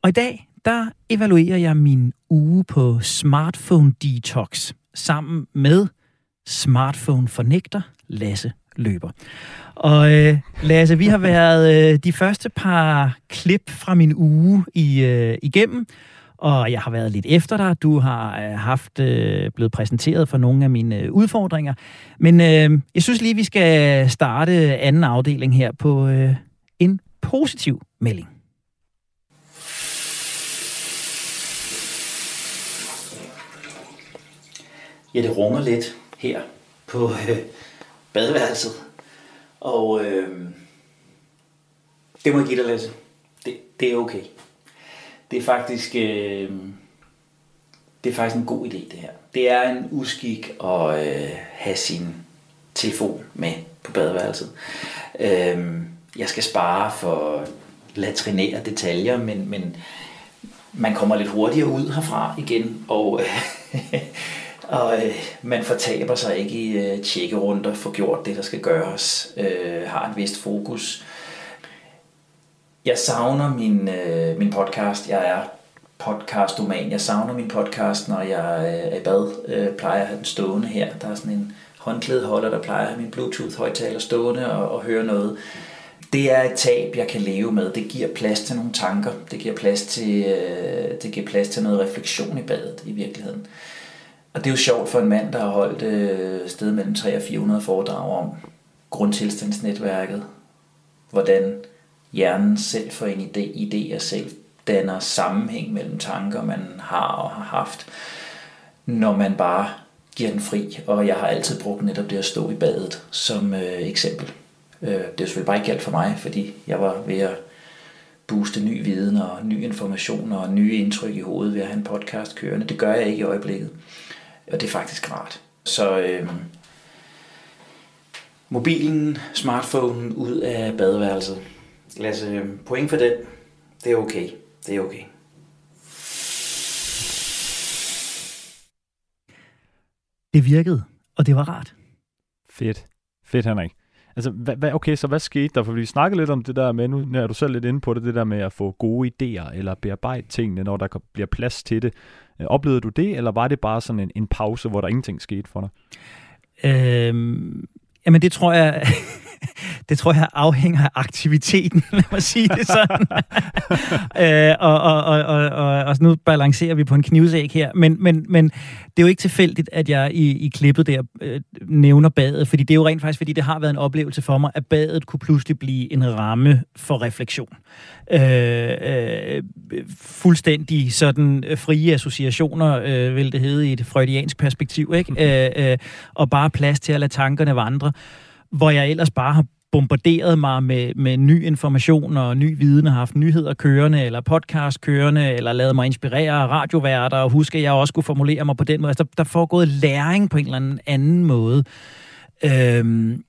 og i dag der evaluerer jeg min uge på Smartphone Detox sammen med Smartphone Fornægter Lasse Løber. Og øh, Lasse, vi har været øh, de første par klip fra min uge i, øh, igennem, og jeg har været lidt efter dig. Du har øh, haft øh, blevet præsenteret for nogle af mine øh, udfordringer. Men øh, jeg synes lige, vi skal starte anden afdeling her på øh, en positiv melding. Ja, det runger lidt her på øh, badeværelset. Og øh, det må jeg give dig, Lasse. Det, det er okay det er faktisk, øh, det er faktisk en god idé, det her. Det er en uskik at øh, have sin telefon med på badeværelset. Øh, jeg skal spare for latrinære detaljer, men, men man kommer lidt hurtigere ud herfra igen, og, øh, og øh, man fortaber sig ikke i øh, tjekkerunder, får gjort det, der skal gøres, øh, har et vist fokus. Jeg savner min, øh, min podcast. Jeg er podcastoman. Jeg savner min podcast, når jeg øh, er i bad. Øh, plejer at have den stående her. Der er sådan en håndklædeholder, der plejer at have min Bluetooth-højtaler stående og, og høre noget. Det er et tab, jeg kan leve med. Det giver plads til nogle tanker. Det giver plads til, øh, det giver plads til noget refleksion i badet i virkeligheden. Og det er jo sjovt for en mand, der har holdt øh, sted mellem 300 og 400 foredrag om grundtilstandsnetværket. Hvordan hjernen selv får en idé, idéer selv danner sammenhæng mellem tanker, man har og har haft, når man bare giver den fri. Og jeg har altid brugt netop det at stå i badet som øh, eksempel. Øh, det er selvfølgelig bare ikke alt for mig, fordi jeg var ved at booste ny viden og ny information og nye indtryk i hovedet ved at have en podcast kørende. Det gør jeg ikke i øjeblikket. Og det er faktisk rart. Så øh, mobilen, smartphonen ud af badeværelset. Lasse, point for den. Det er okay. Det er okay. Det virkede, og det var rart. Fedt. Fedt, Henrik. Altså, hvad, hvad, okay, så hvad skete der? For vi snakkede lidt om det der med, nu er du selv lidt inde på det, det der med at få gode idéer, eller bearbejde tingene, når der bliver plads til det. Øh, oplevede du det, eller var det bare sådan en, en pause, hvor der ingenting skete for dig? Øhm, jamen det tror jeg, det tror jeg afhænger af aktiviteten, lad mig sige det sådan. øh, og, og, og, og, og, og nu balancerer vi på en knivsæg her, men, men, men det er jo ikke tilfældigt, at jeg i, i klippet der øh, nævner badet, fordi det er jo rent faktisk, fordi det har været en oplevelse for mig, at badet kunne pludselig blive en ramme for refleksion. Øh, øh, fuldstændig sådan frie associationer, øh, vil det hedde i et freudiansk perspektiv, ikke? Øh, øh, og bare plads til at lade tankerne vandre hvor jeg ellers bare har bombarderet mig med, med ny information og ny viden, har haft nyheder kørende, eller podcast kørende, eller lavet mig inspirere af radioværter, og huske, at jeg også kunne formulere mig på den måde. Altså, der, der foregået læring på en eller anden, anden måde. Øhm,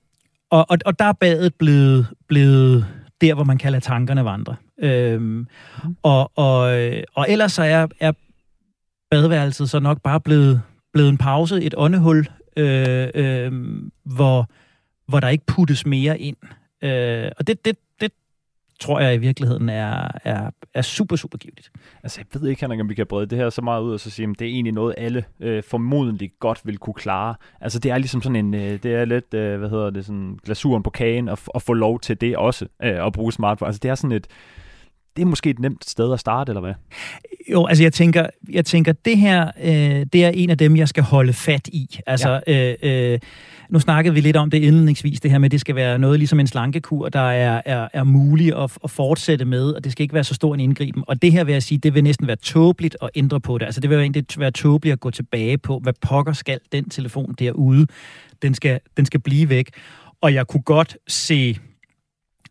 og, og, og der er badet blevet, blevet der, hvor man kan lade tankerne vandre. Øhm, mm. og, og, og ellers så er, er badeværelset så nok bare blevet, blevet en pause, et åndehul, øh, øh, hvor hvor der ikke puttes mere ind. Øh, og det, det, det tror jeg i virkeligheden er, er, er super, super givet. Altså, jeg ved ikke, Henrik, om vi kan brede det her så meget ud og så sige, at det er egentlig noget, alle øh, formodentlig godt vil kunne klare. Altså, det er ligesom sådan en, øh, det er lidt, øh, hvad hedder det, sådan glasuren på kagen, at, at få lov til det også, øh, at bruge smartphone. Altså, det er sådan et, det er måske et nemt sted at starte, eller hvad? Jo, altså jeg tænker, jeg tænker det her, øh, det er en af dem, jeg skal holde fat i. Altså, ja. øh, øh, nu snakkede vi lidt om det indledningsvis, det her med, at det skal være noget ligesom en slankekur, der er, er, er mulig at, at fortsætte med, og det skal ikke være så stor en indgriben. Og det her vil jeg sige, det vil næsten være tåbeligt at ændre på det. Altså det vil egentlig være tåbeligt at gå tilbage på, hvad pokker skal den telefon derude. Den skal, den skal blive væk. Og jeg kunne godt se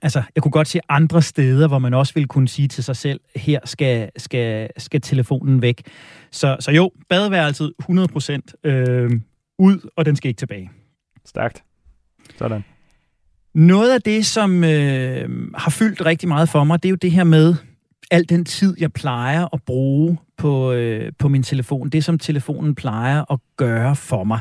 altså, jeg kunne godt se andre steder, hvor man også ville kunne sige til sig selv, her skal, skal, skal telefonen væk. Så, så jo, badeværelset 100% øh, ud, og den skal ikke tilbage. Stærkt. Sådan. Noget af det, som øh, har fyldt rigtig meget for mig, det er jo det her med al den tid, jeg plejer at bruge på, øh, på min telefon. Det, som telefonen plejer at gøre for mig.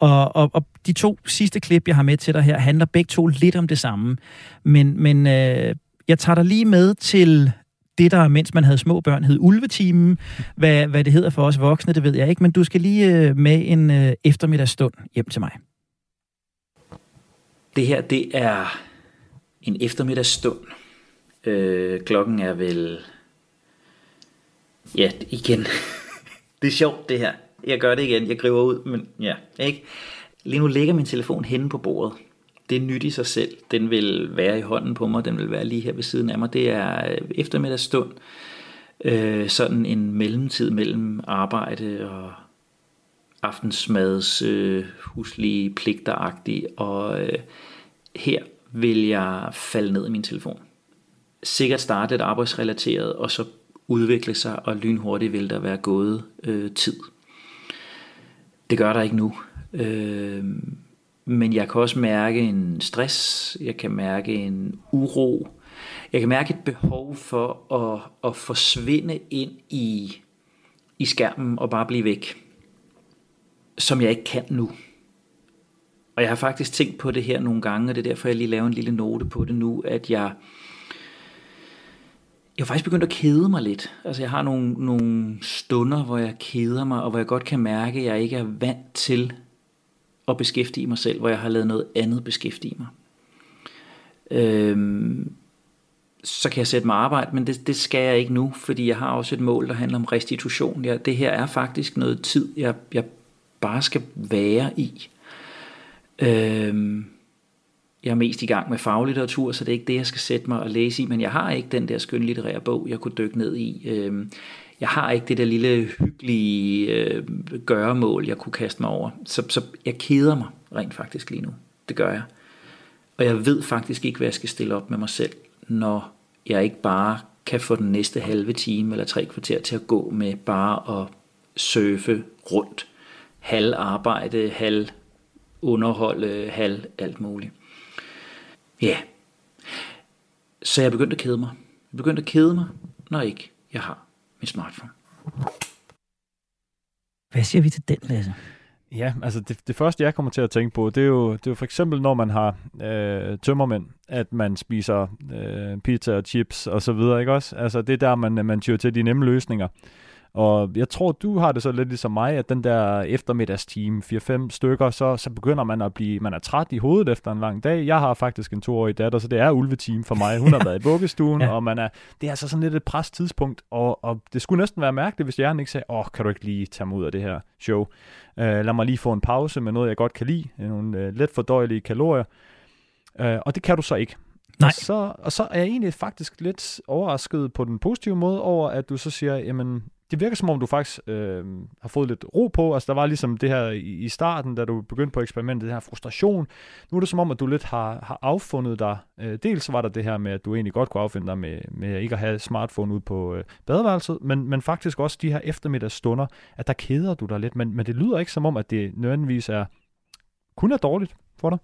Og, og, og de to sidste klip, jeg har med til dig her, handler begge to lidt om det samme. Men, men øh, jeg tager dig lige med til det, der mens man havde små børn hed ulvetimen. Hvad, hvad det hedder for os voksne, det ved jeg ikke, men du skal lige øh, med en øh, eftermiddagsstund hjem til mig. Det her, det er en eftermiddagsstund. Øh, klokken er vel... Ja, igen. det er sjovt, det her. Jeg gør det igen. Jeg griber ud, men ja, ikke? Lige nu ligger min telefon henne på bordet. Det er nyt i sig selv. Den vil være i hånden på mig. Den vil være lige her ved siden af mig. Det er øh, eftermiddagsstund. Øh, sådan en mellemtid mellem arbejde og aftensmads øh, huslige pligteragtig, og øh, her vil jeg falde ned i min telefon. Sikkert starte et arbejdsrelateret, og så udvikle sig, og lynhurtigt vil der være gået øh, tid. Det gør der ikke nu. Øh, men jeg kan også mærke en stress, jeg kan mærke en uro, jeg kan mærke et behov for at, at forsvinde ind i, i skærmen og bare blive væk som jeg ikke kan nu. Og jeg har faktisk tænkt på det her nogle gange, og det er derfor, jeg lige laver en lille note på det nu, at jeg, jeg har faktisk begyndt at kede mig lidt. Altså jeg har nogle, nogle stunder, hvor jeg keder mig, og hvor jeg godt kan mærke, at jeg ikke er vant til at beskæftige mig selv, hvor jeg har lavet noget andet beskæftige mig. Øhm, så kan jeg sætte mig arbejde, men det, det skal jeg ikke nu, fordi jeg har også et mål, der handler om restitution. Jeg, det her er faktisk noget tid, jeg, jeg bare skal være i. Øhm, jeg er mest i gang med faglitteratur, så det er ikke det, jeg skal sætte mig og læse i, men jeg har ikke den der skønlitterære bog, jeg kunne dykke ned i. Øhm, jeg har ikke det der lille hyggelige øh, gøremål, jeg kunne kaste mig over. Så, så jeg keder mig rent faktisk lige nu. Det gør jeg. Og jeg ved faktisk ikke, hvad jeg skal stille op med mig selv, når jeg ikke bare kan få den næste halve time eller tre kvarter til at gå med bare at surfe rundt halv arbejde, halv underhold, halv alt muligt. Ja. Så jeg begyndte at kede mig. Jeg begyndte at kede mig, når ikke jeg har min smartphone. Hvad siger vi til den, Lasse? Ja, altså det, det første, jeg kommer til at tænke på, det er jo, det er jo for eksempel, når man har øh, tømmermænd, at man spiser øh, pizza og chips og så videre, ikke også? Altså det er der, man, man tyrer til de nemme løsninger. Og jeg tror, du har det så lidt ligesom mig, at den der eftermiddagsteam, 4-5 stykker, så, så begynder man at blive, man er træt i hovedet efter en lang dag. Jeg har faktisk en toårig datter, så det er ulveteam for mig. Hun har været i vuggestuen, ja. og man er, det er altså sådan lidt et pres tidspunkt, og, og det skulle næsten være mærkeligt, hvis hjernen ikke sagde, åh, oh, kan du ikke lige tage mig ud af det her show? Uh, lad mig lige få en pause med noget, jeg godt kan lide, nogle uh, let fordøjelige kalorier. Uh, og det kan du så ikke. Nej. Og så, og så er jeg egentlig faktisk lidt overrasket på den positive måde over, at du så siger, jamen, det virker som om, du faktisk øh, har fået lidt ro på. Altså, der var ligesom det her i, i starten, da du begyndte på eksperimentet, den her frustration. Nu er det som om, at du lidt har, har affundet dig. Øh, dels var der det her med, at du egentlig godt kunne affinde dig med, med ikke at have smartphone ud på øh, badeværelset, men, men faktisk også de her eftermiddagsstunder, at der keder du dig lidt. Men, men det lyder ikke som om, at det nødvendigvis er kun er dårligt for dig.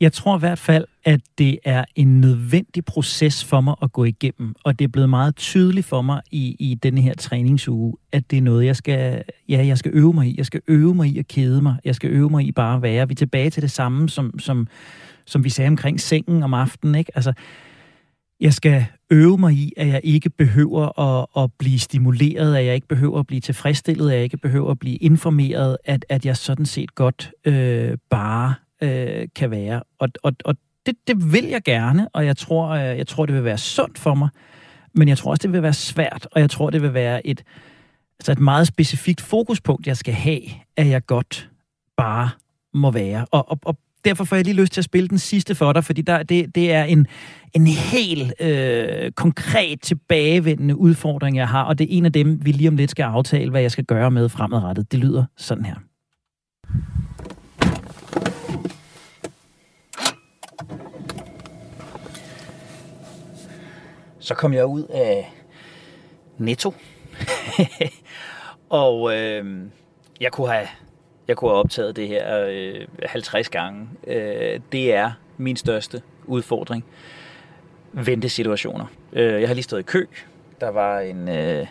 Jeg tror i hvert fald, at det er en nødvendig proces for mig at gå igennem, og det er blevet meget tydeligt for mig i, i denne her træningsuge, at det er noget, jeg skal, ja, jeg skal øve mig i. Jeg skal øve mig i at kede mig. Jeg skal øve mig i bare at være. Vi er tilbage til det samme, som, som, som vi sagde omkring sengen om aftenen. Ikke? Altså, jeg skal øve mig i, at jeg ikke behøver at, at blive stimuleret, at jeg ikke behøver at blive tilfredsstillet, at jeg ikke behøver at blive informeret, at, at jeg sådan set godt øh, bare øh, kan være. Og, og, og det, det vil jeg gerne, og jeg tror, øh, jeg tror, det vil være sundt for mig. Men jeg tror også, det vil være svært, og jeg tror, det vil være et, altså et meget specifikt fokuspunkt, jeg skal have, at jeg godt bare må være. Og, og, og derfor får jeg lige lyst til at spille den sidste for dig, fordi der, det, det er en, en helt øh, konkret tilbagevendende udfordring, jeg har, og det er en af dem, vi lige om lidt skal aftale, hvad jeg skal gøre med fremadrettet. Det lyder sådan her. Så kom jeg ud af Netto. og øh, jeg kunne have jeg kunne have optaget det her øh, 50 gange. Øh, det er min største udfordring. Ventesituationer. Øh, jeg har lige stået i kø. Der var en øh,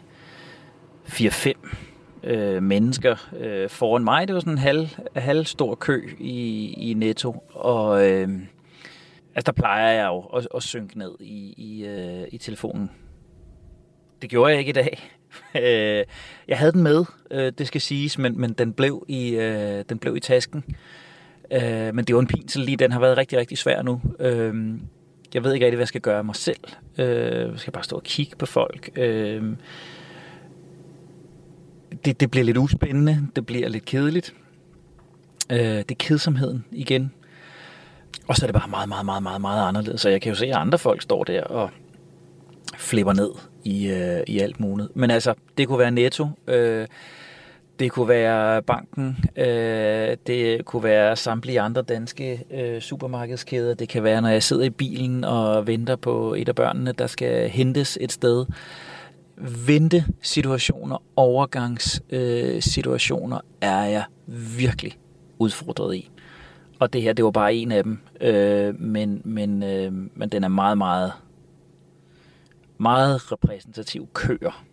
4-5 øh, mennesker øh, foran mig. Det var sådan en halv, halv stor kø i, i Netto. Og øh, Altså, der plejer jeg jo at, at synke ned i, i, øh, i telefonen. Det gjorde jeg ikke i dag. Øh, jeg havde den med, øh, det skal siges, men, men den, blev i, øh, den blev i tasken. Øh, men det var en pinsel lige, den har været rigtig, rigtig svær nu. Øh, jeg ved ikke rigtig, hvad jeg skal gøre mig selv. Øh, jeg skal bare stå og kigge på folk. Øh, det, det bliver lidt uspændende, det bliver lidt kedeligt. Øh, det er kedsomheden igen. Og så er det bare meget, meget, meget, meget, meget anderledes. Så jeg kan jo se, at andre folk står der og flipper ned i, øh, i alt muligt. Men altså, det kunne være Netto, øh, det kunne være banken, øh, det kunne være samtlige andre danske øh, supermarkedskæder, det kan være, når jeg sidder i bilen og venter på et af børnene, der skal hentes et sted. Ventesituationer, overgangssituationer øh, er jeg virkelig udfordret i og det her, det var bare en af dem. Øh, men, men, øh, men den er meget, meget, meget repræsentativ køer.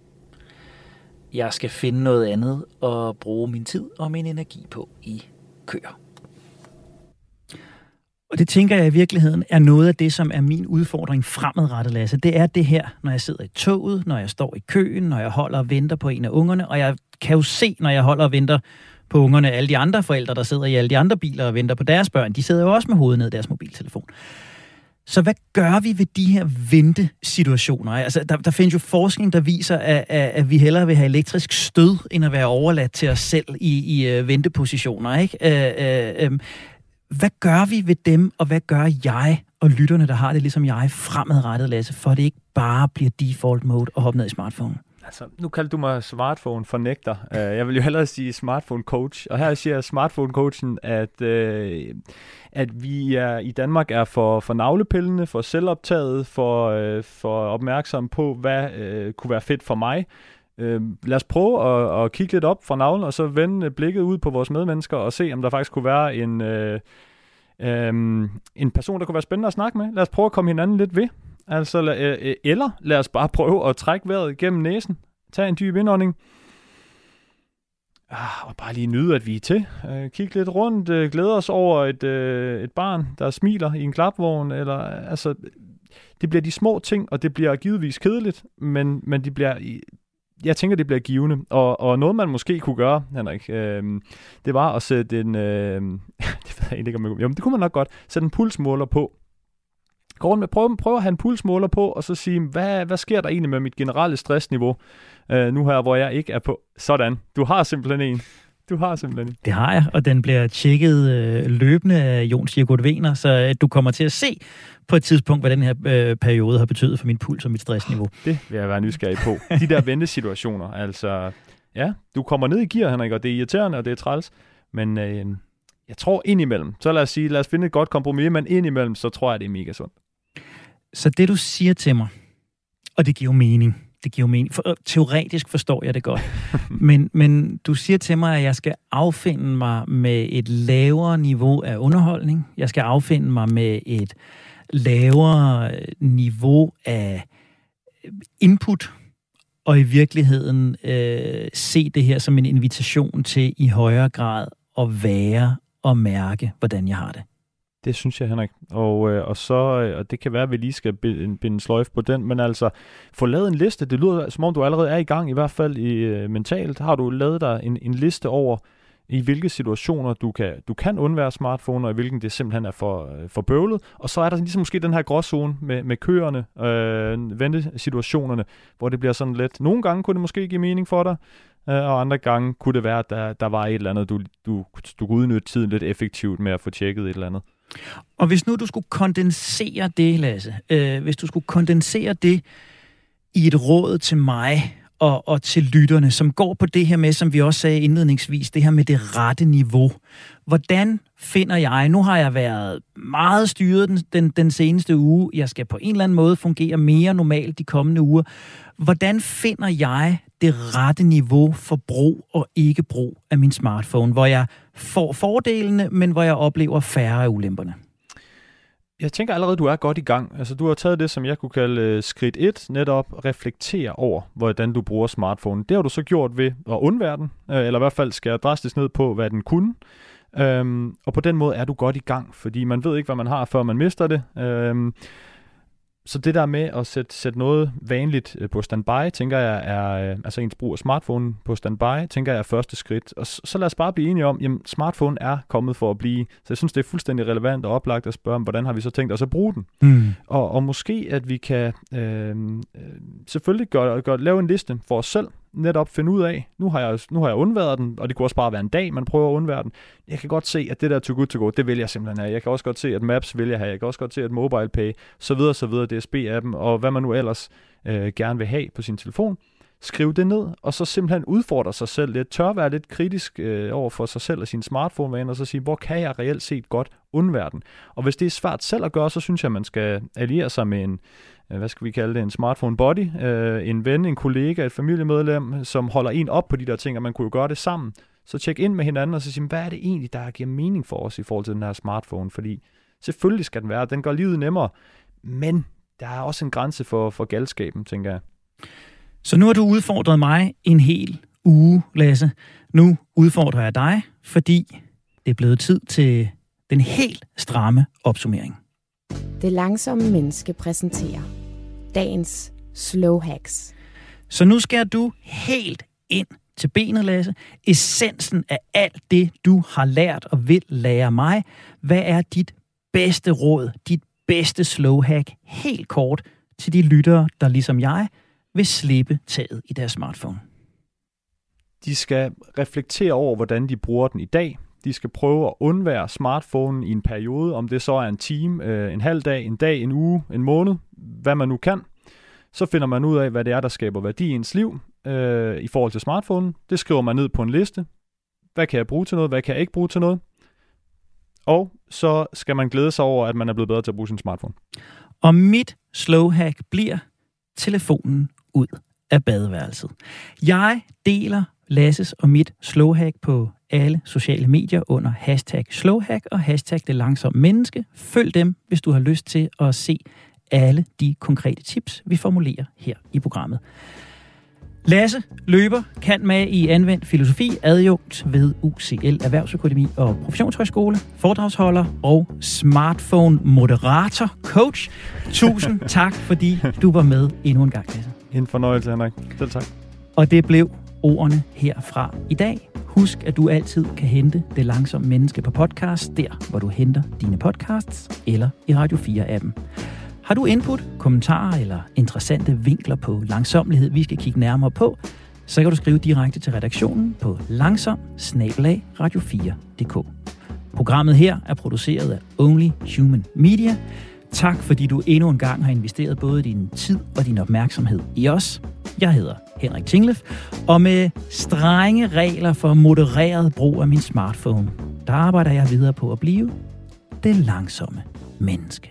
Jeg skal finde noget andet og bruge min tid og min energi på i køer. Og det tænker jeg i virkeligheden er noget af det, som er min udfordring fremadrettet, Lasse. Det er det her, når jeg sidder i toget, når jeg står i køen, når jeg holder og venter på en af ungerne, og jeg kan jo se, når jeg holder og venter på ungerne. Alle de andre forældre, der sidder i alle de andre biler og venter på deres børn, de sidder jo også med hovedet ned i deres mobiltelefon. Så hvad gør vi ved de her ventesituationer? Altså, der, der findes jo forskning, der viser, at, at, at vi hellere vil have elektrisk stød, end at være overladt til os selv i, i uh, ventepositioner. Ikke? Uh, uh, um, hvad gør vi ved dem, og hvad gør jeg og lytterne, der har det ligesom jeg, fremadrettet, Lasse, for det ikke bare bliver default mode og hoppe ned i smartphone? Altså, nu kalder du mig smartphone fornægter. Uh, jeg vil jo hellere sige smartphone coach. Og her siger smartphone coachen, at, uh, at vi er, i Danmark er for, for navlepillende, for selvoptaget, for, uh, for opmærksom på, hvad uh, kunne være fedt for mig. Uh, lad os prøve at, at kigge lidt op fra navlen, og så vende blikket ud på vores medmennesker, og se, om der faktisk kunne være en, uh, um, en person, der kunne være spændende at snakke med. Lad os prøve at komme hinanden lidt ved. Altså, øh, øh, eller lad os bare prøve at trække vejret gennem næsen. Tag en dyb indånding. Ah, og bare lige nyde, at vi er til. Uh, kig lidt rundt, øh, uh, glæde os over et, uh, et barn, der smiler i en klapvogn. Eller, altså, det bliver de små ting, og det bliver givetvis kedeligt, men, men de bliver jeg tænker, det bliver givende. Og, og noget, man måske kunne gøre, Henrik, øh, det var at sætte en... Øh, det ved jeg ikke, om jeg, jo, det kunne man nok godt. Sætte en pulsmåler på. Gå rundt med, prøv, prøv at have en pulsmåler på, og så sige, hvad, hvad sker der egentlig med mit generelle stressniveau, øh, nu her, hvor jeg ikke er på... Sådan, du har simpelthen en. Du har simpelthen en. Det har jeg, og den bliver tjekket øh, løbende af Jon Sirgård Vener, så øh, du kommer til at se på et tidspunkt, hvad den her øh, periode har betydet for min puls og mit stressniveau. Det vil jeg være nysgerrig på. De der ventesituationer, altså... Ja, du kommer ned i gear, Henrik, og det er irriterende, og det er træls, men øh, jeg tror indimellem, så lad os sige, lad os finde et godt kompromis, men indimellem, så tror jeg, det er mega sundt. Så det, du siger til mig, og det giver mening, det giver mening. For, øh, teoretisk forstår jeg det godt. men, men du siger til mig, at jeg skal affinde mig med et lavere niveau af underholdning. Jeg skal affinde mig med et lavere niveau af input, og i virkeligheden øh, se det her som en invitation til i højere grad at være og mærke, hvordan jeg har det. Det synes jeg, Henrik. Og, øh, og så, øh, og det kan være, at vi lige skal binde, binde sløjf på den, men altså, få lavet en liste. Det lyder, som om du allerede er i gang, i hvert fald i øh, mentalt. Har du lavet dig en, en liste over, i hvilke situationer du kan, du kan undvære smartphone, og i hvilken det simpelthen er for, øh, for bøvlet. Og så er der ligesom måske den her gråzone med, med køerne, øh, ventesituationerne, hvor det bliver sådan lidt... Nogle gange kunne det måske give mening for dig, øh, og andre gange kunne det være, at der, der var et eller andet, du, du, du kunne udnytte tiden lidt effektivt med at få tjekket et eller andet. Og hvis nu du skulle kondensere det, Lasse, øh, hvis du skulle kondensere det i et råd til mig og, og til lytterne, som går på det her med, som vi også sagde indledningsvis, det her med det rette niveau. Hvordan finder jeg, nu har jeg været meget styret den, den, den seneste uge, jeg skal på en eller anden måde fungere mere normalt de kommende uger. Hvordan finder jeg det rette niveau for brug og ikke brug af min smartphone, hvor jeg får fordelene, men hvor jeg oplever færre af ulemperne? Jeg tænker allerede, du er godt i gang. Altså, du har taget det, som jeg kunne kalde øh, skridt 1, netop reflektere over, hvordan du bruger smartphone. Det har du så gjort ved at undvære den, øh, eller i hvert fald skære drastisk ned på, hvad den kunne. Øhm, og på den måde er du godt i gang, fordi man ved ikke, hvad man har, før man mister det. Øhm, så det der med at sætte, sætte noget vanligt øh, på standby, tænker jeg er, øh, altså ens brug af smartphone på standby, tænker jeg er første skridt. Og så, så lad os bare blive enige om, jamen smartphone er kommet for at blive. Så jeg synes, det er fuldstændig relevant og oplagt at spørge, hvordan har vi så tænkt os at bruge den? Mm. Og, og måske, at vi kan øh, øh, selvfølgelig gøre, gøre, lave en liste for os selv, netop finde ud af, nu har, jeg, nu har jeg undværet den, og det kunne også bare være en dag, man prøver at undvære den. Jeg kan godt se, at det der too good to go, det vil jeg simpelthen have. Jeg kan også godt se, at Maps vil jeg have. Jeg kan også godt se, at Mobile Pay, så videre, så videre, DSB-appen, og hvad man nu ellers øh, gerne vil have på sin telefon skrive det ned, og så simpelthen udfordre sig selv lidt. Tør være lidt kritisk øh, over for sig selv og sin smartphone og så sige, hvor kan jeg reelt set godt undvære den? Og hvis det er svært selv at gøre, så synes jeg, at man skal alliere sig med en, Øh, hvad skal vi kalde det, en smartphone body, øh, en ven, en kollega, et familiemedlem, som holder en op på de der ting, og man kunne jo gøre det sammen. Så tjek ind med hinanden og så sige, hvad er det egentlig, der giver mening for os i forhold til den her smartphone? Fordi selvfølgelig skal den være, den gør livet nemmere, men der er også en grænse for, for galskaben, tænker jeg. Så nu har du udfordret mig en hel uge, Lasse. Nu udfordrer jeg dig, fordi det er blevet tid til den helt stramme opsummering. Det langsomme menneske præsenterer dagens slow hacks. Så nu skal du helt ind til benet, Lasse. Essensen af alt det, du har lært og vil lære mig. Hvad er dit bedste råd, dit bedste slow hack, helt kort, til de lyttere, der ligesom jeg vil slippe taget i deres smartphone? De skal reflektere over, hvordan de bruger den i dag. De skal prøve at undvære smartphonen i en periode, om det så er en time, øh, en halv dag, en dag, en uge, en måned, hvad man nu kan. Så finder man ud af, hvad det er, der skaber værdi i ens liv øh, i forhold til smartphonen. Det skriver man ned på en liste. Hvad kan jeg bruge til noget? Hvad kan jeg ikke bruge til noget? Og så skal man glæde sig over, at man er blevet bedre til at bruge sin smartphone. Og mit slow hack bliver telefonen ud af badeværelset. Jeg deler Lasses og mit slowhack på alle sociale medier under hashtag slowhack og hashtag det langsomme menneske. Følg dem, hvis du har lyst til at se alle de konkrete tips, vi formulerer her i programmet. Lasse løber kan med i anvendt filosofi, adjunkt ved UCL Erhvervsøkonomi og Professionshøjskole, foredragsholder og smartphone moderator coach. Tusind tak, fordi du var med endnu en gang, Lasse. En fornøjelse, Henrik. Selv tak. Og det blev ordene herfra i dag. Husk, at du altid kan hente Det Langsomme Menneske på podcast, der hvor du henter dine podcasts, eller i Radio 4-appen. Har du input, kommentarer eller interessante vinkler på langsomlighed, vi skal kigge nærmere på, så kan du skrive direkte til redaktionen på langsom radio4.dk. Programmet her er produceret af Only Human Media. Tak fordi du endnu en gang har investeret både din tid og din opmærksomhed i os. Jeg hedder Henrik Tinglef, og med strenge regler for modereret brug af min smartphone, der arbejder jeg videre på at blive det langsomme menneske.